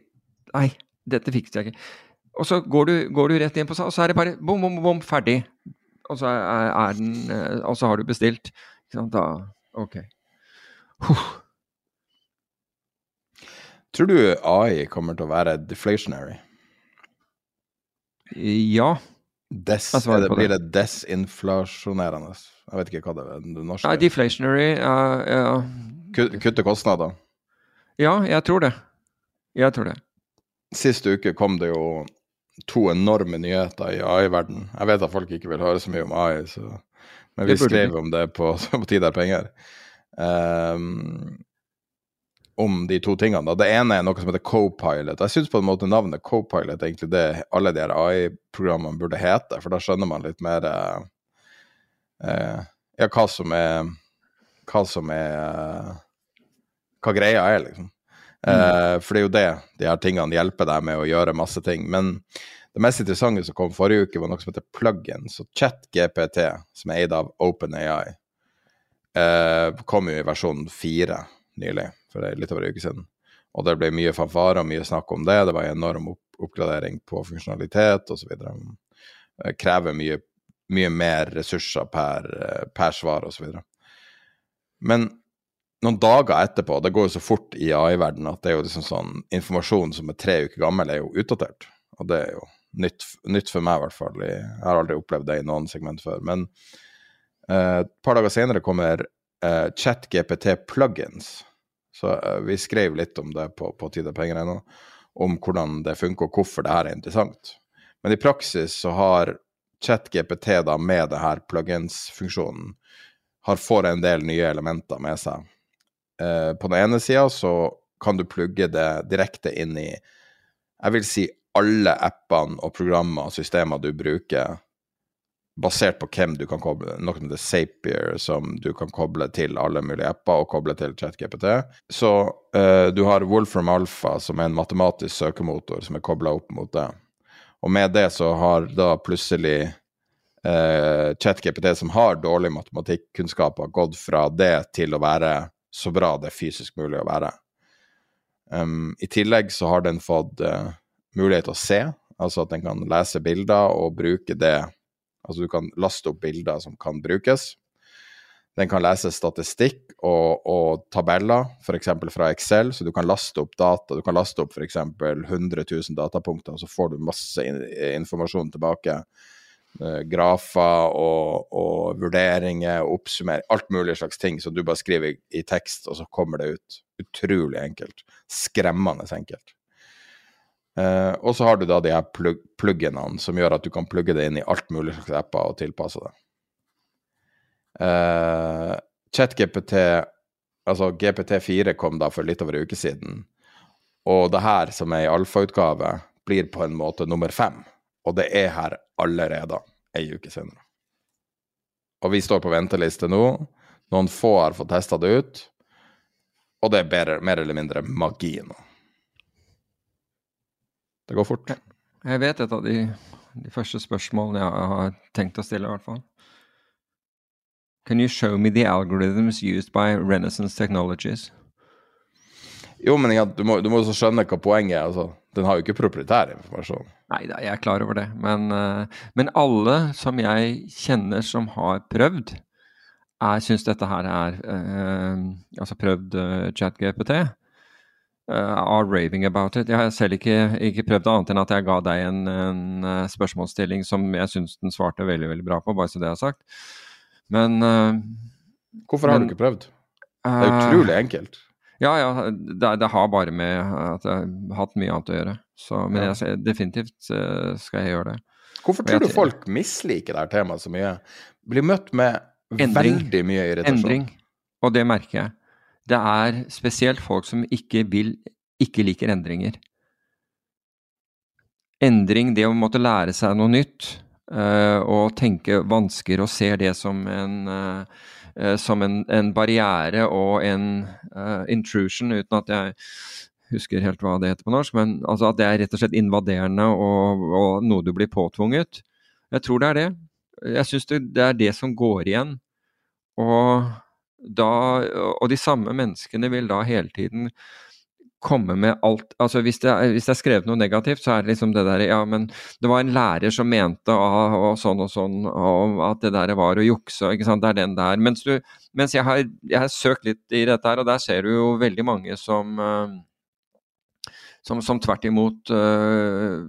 Nei, dette fikset jeg ikke. Og så går du, går du rett inn på og så er det bare bom, bom, bom, ferdig. Og så er, er den eh, Og så har du bestilt. Ikke sant? Da Ok. Huh. Tror du AI kommer til å være deflationary? Ja. Des, det, det? blir det desinflasjonerende? Jeg vet ikke hva det er. Det norske. Nei, deflationary ja, ja. Kutte kostnader. ja, jeg tror det. Jeg tror det. Sist uke kom det jo to enorme nyheter i AI-verden. Jeg vet at folk ikke vil høre så mye om AI, så, men vi skrev om det på, på Tid er penger. Ehm, om de to tingene. Det ene er noe som heter Copilot. Jeg syns på en måte navnet Copilot er egentlig det alle de AI-programmene burde hete, for da skjønner man litt mer eh, eh, ja, hva som er Hva som er eh, Hva greia er, liksom. Eh, for det er jo det de her tingene hjelper deg med å gjøre masse ting. Men det mest interessante som kom forrige uke, var noe som heter plugins. Og ChatGPT, som er eid av OpenAI, eh, kom jo i versjon fire nylig, for litt over en uke siden. Og det ble mye fanfare og mye snakk om det. Det var en enorm opp oppgradering på funksjonalitet osv. Krever mye, mye mer ressurser per, per svar osv. Men noen dager etterpå, det går jo så fort i AI-verdenen at det er jo liksom sånn informasjon som er tre uker gammel, er jo utdatert. Og det er jo nytt, nytt for meg, i hvert fall. Jeg har aldri opplevd det i noen segment før. Men eh, et par dager senere kommer eh, ChatGPT plugins. Så eh, vi skrev litt om det på, på ennå, om hvordan det funker og hvorfor det her er interessant. Men i praksis så har ChatGPT da med det her plugins-funksjonen har får en del nye elementer med seg. Eh, på den ene sida så kan du plugge det direkte inn i jeg vil si alle appene og programmer og systemer du bruker, basert på hvem du kan koble Noe som heter Zapier, som du kan koble til alle mulige apper og koble til ChatGPT. Så uh, du har Wolfram Alpha, som er en matematisk søkemotor som er kobla opp mot det. Og med det så har da plutselig uh, ChatGPT, som har dårlige matematikkunnskaper, gått fra det til å være så bra det er fysisk mulig å være. Um, I tillegg så har den fått uh, mulighet til å se, altså at den kan lese bilder og bruke det Altså du kan laste opp bilder som kan brukes. Den kan lese statistikk og, og tabeller, f.eks. fra Excel, så du kan laste opp data. Du kan laste opp f.eks. 100 000 datapunkter, og så får du masse informasjon tilbake. Uh, grafer og, og, vurderinger og oppsummering. Alt mulig slags ting som du bare skriver i tekst, og så kommer det ut. Utrolig enkelt. Skremmende enkelt. Uh, og så har du da de her plug som gjør at du kan plugge det inn i alt mulig slags apper og tilpasse det. Uh, ChatGPT, altså GPT4, kom da for litt over en uke siden. Og det her, som er i alfautgave, blir på en måte nummer fem. Og det er her allerede ei uke senere. Og vi står på venteliste nå. Noen få har fått testa det ut. Og det er bedre, mer eller mindre magi nå. Det går fort. Jeg vet et av de, de første spørsmålene jeg har tenkt å stille, i hvert fall. Can you show me the algorithms used by Renaissance Technologies? Jo, men ja, du må, du må også skjønne hva poenget er. Altså. Den har jo ikke proprietær informasjon. Nei da, jeg er klar over det. Men, uh, men alle som jeg kjenner som har prøvd, jeg syns dette her er uh, Altså prøvd uh, ChatGPT uh, are raving about it. Jeg har selv ikke, ikke, prøvd annet enn at jeg ga deg en, en uh, spørsmålsstilling som jeg syns den svarte veldig veldig bra på, bare så det er sagt. Men uh, Hvorfor har men, du ikke prøvd? Det er utrolig enkelt. Ja, ja. Det, det, har bare med at jeg har hatt mye annet å gjøre. Så, men ja. jeg, definitivt skal jeg gjøre det. Hvorfor tror du folk misliker dette temaet så mye? Blir møtt med endring, veldig mye irritasjon. Endring. Og det merker jeg det er spesielt folk som ikke vil ikke liker endringer. Endring, det å måtte lære seg noe nytt uh, og tenke vansker og ser det som en, uh, som en, en barriere og en uh, intrusion, uten at jeg husker helt hva det heter på norsk, men altså at det er rett og slett invaderende og, og noe du blir påtvunget. Jeg tror det er det. Jeg syns det, det er det som går igjen. Og da, og de samme menneskene vil da hele tiden komme med alt altså hvis det, hvis det, er skrevet noe negativt, så er det liksom det der Ja, men det var en lærer som mente og, og sånn og sånn, og at det der var å jukse, ikke sant. Det er den der. Mens, du, mens jeg, har, jeg har søkt litt i dette her, og der ser du jo veldig mange som uh, som, som tvert imot uh,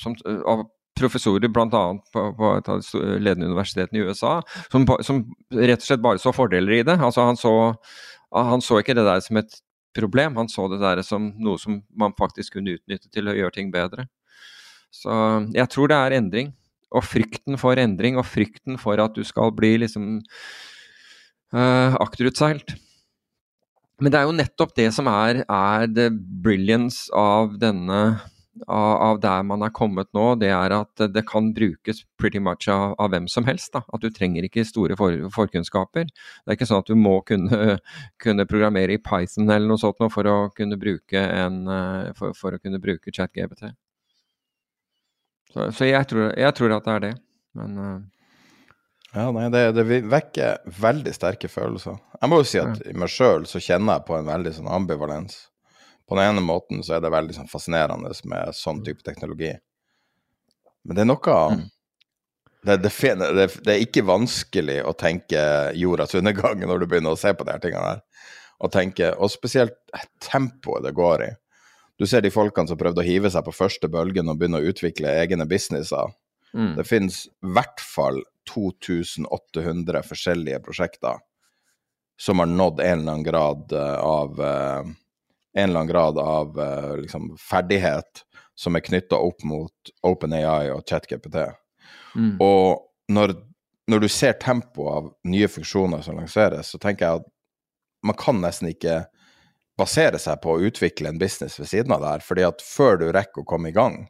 som, uh, professorer bl.a. På, på et av de ledende universitetene i USA, som, som, rett og slett bare så fordeler i det. Altså han så, han så ikke det der som et problem, han så det der som noe som man faktisk kunne utnytte til å gjøre ting bedre. Så jeg tror det er endring. Og frykten for endring, og frykten for at du skal bli liksom uh, akterutseilt. Men det er jo nettopp det som er, er the brilliance av denne av, der man er kommet nå, det er at det kan brukes pretty much av, av hvem som helst. Da. At du trenger ikke store for, forkunnskaper. Det er ikke sånn at du må kunne, kunne programmere i Python eller noe sånt for å kunne bruke, en, eh, for, for å kunne bruke ChatGPT. Så, så jeg, tror, jeg, tror, at det er det. Men uh... Ja, nei, det, det, vekker veldig sterke følelser. Jeg må jo si at i meg sjøl så kjenner jeg på en veldig sånn ambivalens på den ene måten så er det veldig sånn fascinerende med sånn type teknologi. Men det er noe mm. det, det, det, det, er ikke vanskelig å tenke jordas undergang når du begynner å se på de her tingene her. Og, tenke, og spesielt tempoet det går i. Du ser de folkene som prøvde å hive seg på første bølgen og begynne å utvikle egne businesser. Mm. Det finnes i hvert fall 2800 forskjellige prosjekter som har nådd en eller annen grad eh, av uh, en eller annen grad av uh, liksom, ferdighet som er knytta opp mot OpenAI og ChatGPT. Mm. Og når, når du ser tempoet av nye funksjoner som lanseres, så tenker jeg at man kan nesten ikke basere seg på å utvikle en business ved siden av det her, fordi at før du rekker å komme i gang,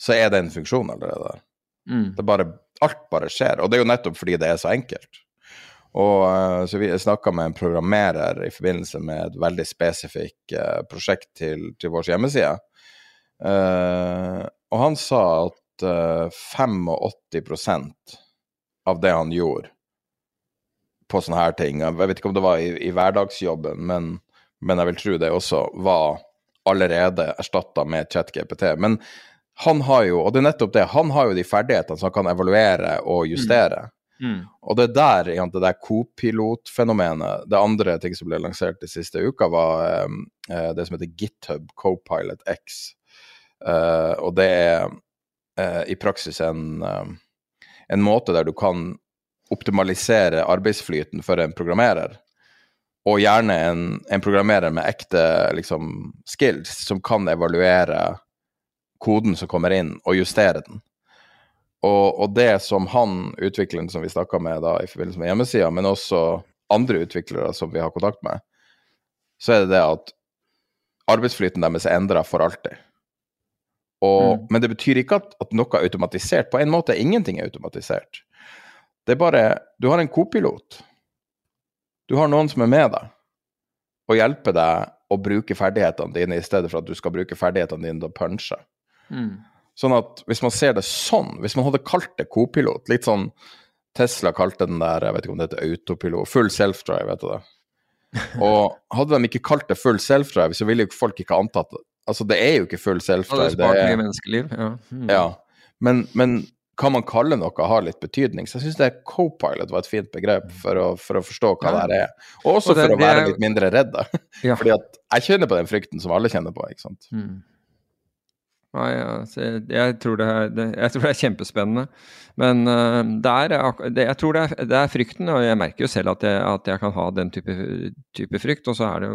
så er det en funksjon allerede der. Mm. Det bare, alt bare skjer, og det er jo nettopp fordi det er så enkelt. Og eh, så Vi snakka med en programmerer i forbindelse med et veldig spesifikt eh, prosjekt til, til vår hjemmeside. Uh, og han sa at uh, 85% av det han gjorde på sånne her ting Jeg vet ikke om det var i, i hverdagsjobben, men, men jeg vil tro det også var allerede erstatta med ChatGPT. Men han har jo, og det er nettopp det, han har jo de ferdighetene som han kan evaluere og justere. Mm. Og det er der det der co-pilot-fenomenet Det andre ting som ble lansert de siste uka, var eh, eh, det som heter GitHub Copilot X. Eh, og det er eh, i praksis en, eh, en måte der du kan optimalisere arbeidsflyten for en programmerer. Og gjerne en, en programmerer med ekte liksom, skills, som kan evaluere koden som kommer inn, og justere den. Og, og det som han, utvikleren som vi snakka med da i forbindelse med hjemmesida, men også andre utviklere som vi har kontakt med, så er det det at arbeidsflyten deres er endra for alltid. Og, Mm. Men det betyr ikke at, at noe er automatisert. På en måte ingenting er automatisert. Det er bare Du har en kopilot. Du har noen som er med deg og hjelper deg å bruke ferdighetene dine, i stedet for at du skal bruke ferdighetene dine til å punche. Mm. Sånn at hvis man ser det sånn, hvis man hadde kalt det kopilot, litt sånn Tesla kalte den der, jeg vet ikke om det heter autopilot, full self-drive, du det. Og hadde de ikke kalt det full self-drive, så ville jo folk ikke antatt det. Altså, det er jo ikke full self-drive. Ja, det er- menneskeliv. Ja. Mm. Ja. Men, men hva man kaller noe, har litt betydning. Så jeg syns co-pilot var et fint begrep for å, for å forstå hva Ja. det er. Og også Og det- for å være er- litt mindre redde. Ja. Fordi at jeg kjenner på den frykten som alle kjenner på, ikke sant. Mm. Nei, altså, jeg, tror det er, det, jeg tror det er kjempespennende. Men uh, det er, det, jeg tror det er, det er frykten, og jeg merker jo selv at jeg, at jeg kan ha den type, type frykt. Og så er det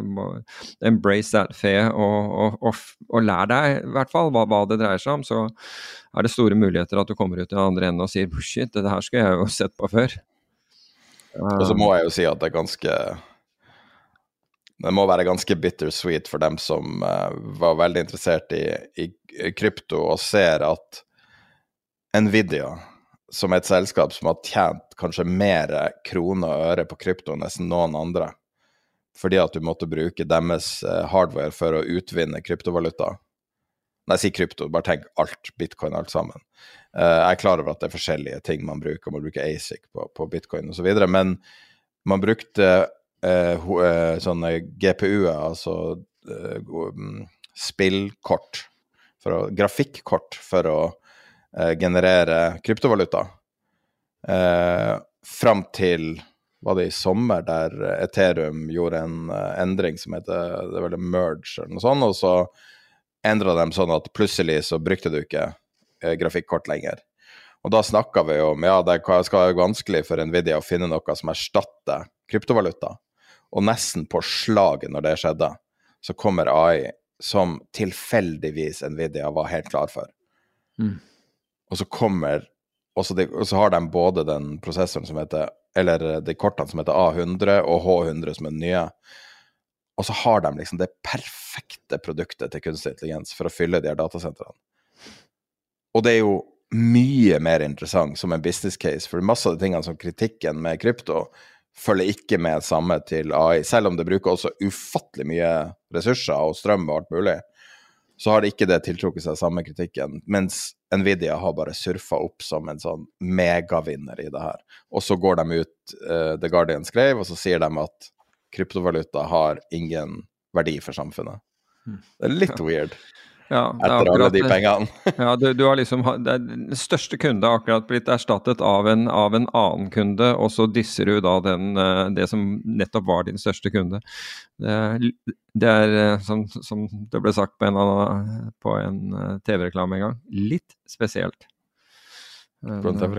embrace that fear og, og, og, og lær deg i hvert fall hva, hva det dreier seg om. Så er det store muligheter at du kommer ut i andre enden og sier shit, det her skulle jeg jo sett på før. Og så må jeg jo si at det er ganske Det må være ganske bittersweet for dem som uh, var veldig interessert i, i krypto og ser at Nvidia, som er et selskap som har tjent kanskje mer kroner og øre på krypto enn nesten noen andre, fordi at du måtte bruke deres eh, hardware for å utvinne kryptovaluta. Nei, si krypto, bare tenk alt, bitcoin, alt sammen. Eh, jeg er klar over at det er forskjellige ting man bruker, man bruker ASIC på, på bitcoin osv., men man brukte eh, eh, sånne GPU-er, altså eh, mm, spillkort, for å, grafikkort, for å eh, generere kryptovaluta. Eh, fram til var det i sommer, der Ethereum gjorde en eh, endring som heter det var det merge eller noe sånt, og så endra de sånn at plutselig så brukte du ikke eh, grafikkort lenger. Og da snakka vi om ja, det skal være vanskelig for Nvidia å finne noe som erstatter kryptovaluta. Og nesten på slaget når det skjedde, så kommer AI som tilfeldigvis Nvidia var helt klar for. Mm. Og så kommer og så, de, og så har de både den prosessoren som heter Eller eh, de kortene som heter A100 og H100 som er den nye. Og så har de liksom det perfekte produktet til kunstig intelligens for å fylle de her datasentrene. Og det er jo mye mer interessant som en business case, for masse av de tingene som kritikken med krypto følger ikke med samme til AI, selv om det bruker også ufattelig mye ressurser og strøm og alt mulig. Så har det ikke det tiltrukket seg samme kritikken, mens Nvidia har bare surfa opp som en sånn megavinner i det her. Og så går de ut, uh, The Guardian skrev, og så sier de at kryptovaluta har ingen verdi for samfunnet. Det er litt weird, Ja, er etter alle de pengene. Ja, du, du har liksom Den største kunde har akkurat blitt erstattet av en, av en annen kunde, og så disser du da den, eh, det som nettopp var din største kunde. Det er, det er eh, som, som det ble sagt på en, en eh, TV-reklame en gang, litt spesielt.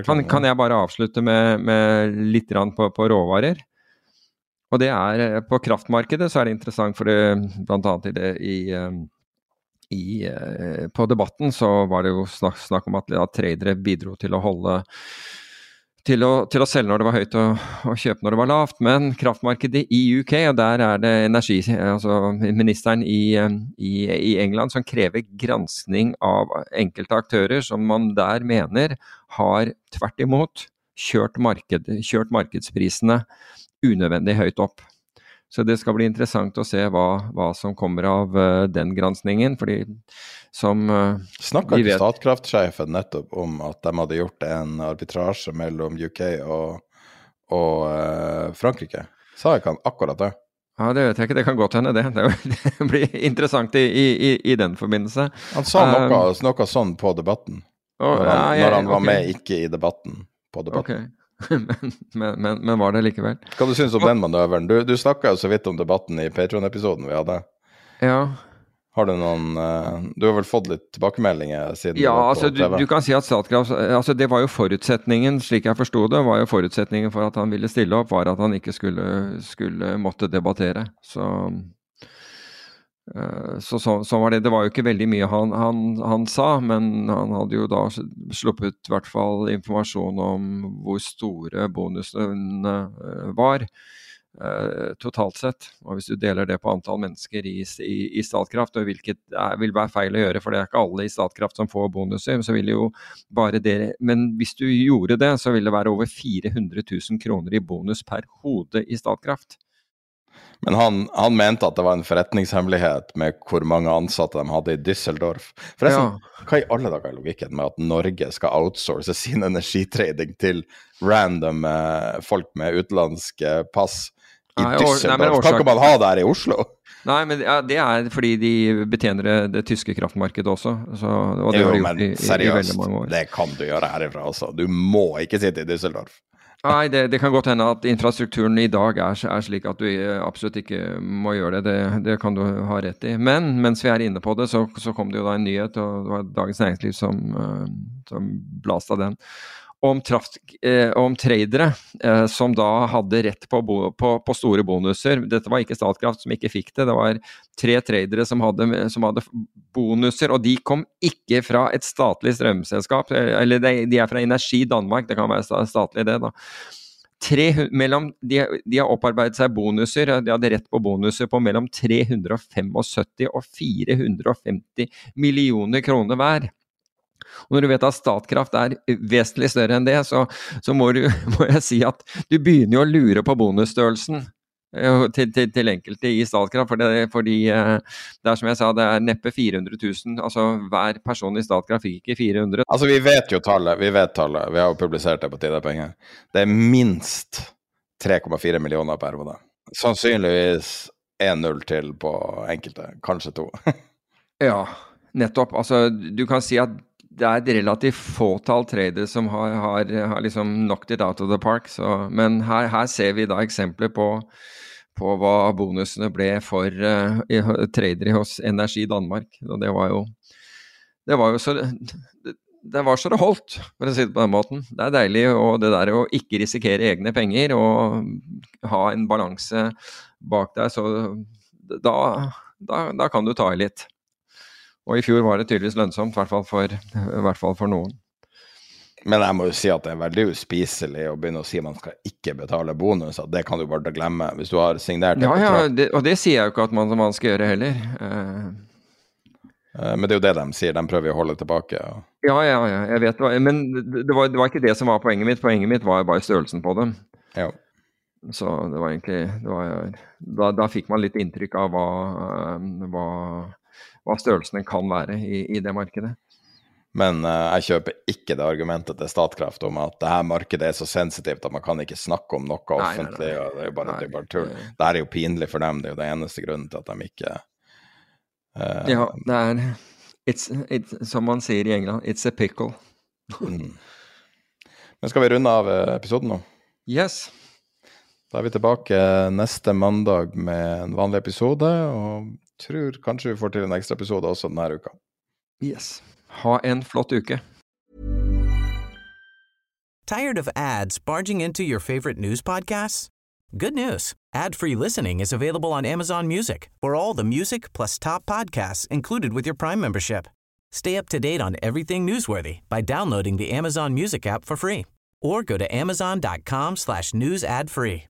Kan, kan jeg bare avslutte med, med litt på, på råvarer? Og det er På kraftmarkedet så er det interessant, for bl.a. i, det, i, i, eh, på debatten så var det jo snakk, snakk om at ja, tradere bidro til å holde til å, til å, selge når det var høyt og, og, kjøpe når det var lavt. Men kraftmarkedet i UK, og der er det energi, altså ministeren i, i, i England som krever granskning av enkelte aktører som man der mener har tvert imot kjørt, marked, kjørt markedsprisene unødvendig høyt opp. Så det skal bli interessant å se hva, hva som kommer av uh, den granskningen. fordi som uh, Snakka ikke Statkraftsjefen nettopp om at de hadde gjort en arbitrasje mellom UK og, og uh, Frankrike? Sa ikke han akkurat det? Ja, Det vet jeg ikke, det kan godt hende det. Det blir interessant i, i, i den forbindelse. Han sa noe, noe sånn på Debatten, når han, ja, ja, når han var okay. med, ikke i Debatten. På debatten. Okay. men, men, men, var det likevel. Hva du synes om den manøveren? Du, du snakka jo så vidt om debatten i Patron-episoden vi hadde. Ja. Har du noen uh, Du har vel fått litt tilbakemeldinger siden ja, altså, du, du, kan si at Statkraft altså, Det var jo forutsetningen, slik jeg forsto det, var jo forutsetningen for at han ville stille opp, var at han ikke skulle, skulle måtte debattere. Så Eh, så sånn så var det. Det var jo ikke veldig mye han, han, han, sa, men han hadde jo da sluppet i hvert fall informasjon om hvor store bonusene eh, var. Uh, totalt sett. Og Hvis du deler det på antall mennesker i, i, i Statkraft, og hvilket er, vil være feil å gjøre, for det er ikke alle i Statkraft som får bonuser, så vil jo bare det Men hvis du gjorde det, så vil det være over 400 000 kroner i bonus per hode i Statkraft. Men han, han, mente at det var en forretningshemmelighet med hvor mange ansatte de hadde i Düsseldorf. Forresten, ja. hva i alle dager er logikken med at Norge skal outsource sin energitrading til random eh, folk med utenlandske pass i nei, Düsseldorf? Kan ikke man ha det her i Oslo? Nei, men ja, det er fordi de betjener det, det tyske kraftmarkedet også. Så, og det jo, gjort i, i, i. Det kan du gjøre herifra, altså. Du må ikke sitte i Düsseldorf. Nei, det, det, kan godt hende at infrastrukturen i dag er, er, slik at du absolutt ikke må gjøre det. det. det. kan du ha rett i. Men mens vi er inne på det, så, så kom det jo da en nyhet, og det var Dagens Næringsliv som, uh, som blasta den om, traft, eh, om tradere eh, som da hadde rett på, bo, på, på, store bonuser. Dette var ikke Statkraft som ikke fikk det, det var tre tradere som hadde, som hadde bonuser. Og de kom ikke fra et statlig strømselskap, eller de, de er fra Energi Danmark, det kan være statlig det, da. Tre, mellom, de, de, har opparbeidet seg bonuser, de hadde rett på bonuser på mellom 375 og 450 millioner kroner hver. Og når du vet at Statkraft er vesentlig større enn det, så, så må, du, må, jeg si at du begynner jo å lure på bonusstørrelsen. Eh, til, til, til, enkelte i Statkraft. For det, fordi eh, det er som jeg sa, det er neppe 400 000. Altså hver person i Statkraft fikk ikke 400 Altså vi vet jo tallet, vi vet tallet. Vi har jo publisert det på Tidepenger. Det er minst 3,4 millioner per hode. Sannsynligvis 1-0 til på enkelte, kanskje to. ja, nettopp. Altså du kan si at det er et relativt fåtall tradere som har, har, har, liksom knocked it out of the park. Så, men her, her, ser vi da eksempler på, på hva bonusene ble for uh, tradere hos Energi Danmark. Og det var jo det var jo så det, det var så det holdt, for å si det på den måten. Det er deilig og det der å ikke risikere egne penger og ha en balanse bak deg, så da, da, da kan du ta i litt. Og i fjor var det tydeligvis lønnsomt, i hvert fall for, hvert fall for noen. Men jeg må jo si at det er veldig uspiselig å begynne å si at man skal ikke betale bonus. At det kan du bare glemme hvis du har signert Ja, ja, det, og det sier jeg jo ikke at man, man skal gjøre heller. Uh, men det er jo det de sier, de prøver å holde tilbake. Og... Ja, ja, ja, jeg vet det. Men det var, det var, ikke det som var poenget mitt. Poenget mitt var bare størrelsen på dem. Ja. Så det var egentlig det var, da, da, fikk man litt inntrykk av hva, hva hva størrelsen kan være i, i det markedet. Men uh, jeg kjøper ikke det argumentet til Statkraft om at det her markedet er så sensitivt at man kan ikke snakke om noe offentlig. Nei, nei, nei. Det er jo bare, det er bare tull. Det er jo pinlig for dem, det er jo den eneste grunnen til at de ikke uh, Ja, det er it's, it's, Som man sier i England, it's a pickle. mm. Men skal vi runde av eh, episoden nå? Yes. Da er vi tilbake neste mandag med en vanlig episode. og tror kanskje vi får til en ekstra episode også denne uka. Yes. Ha en flott uke. Tired of ads barging into your favorite news podcasts? Good news. Ad-free listening is available on Amazon Music for all the music plus top podcasts included with your Prime membership. Stay up to date on everything newsworthy by downloading the Amazon Music app for free or go to amazon.com slash news ad free.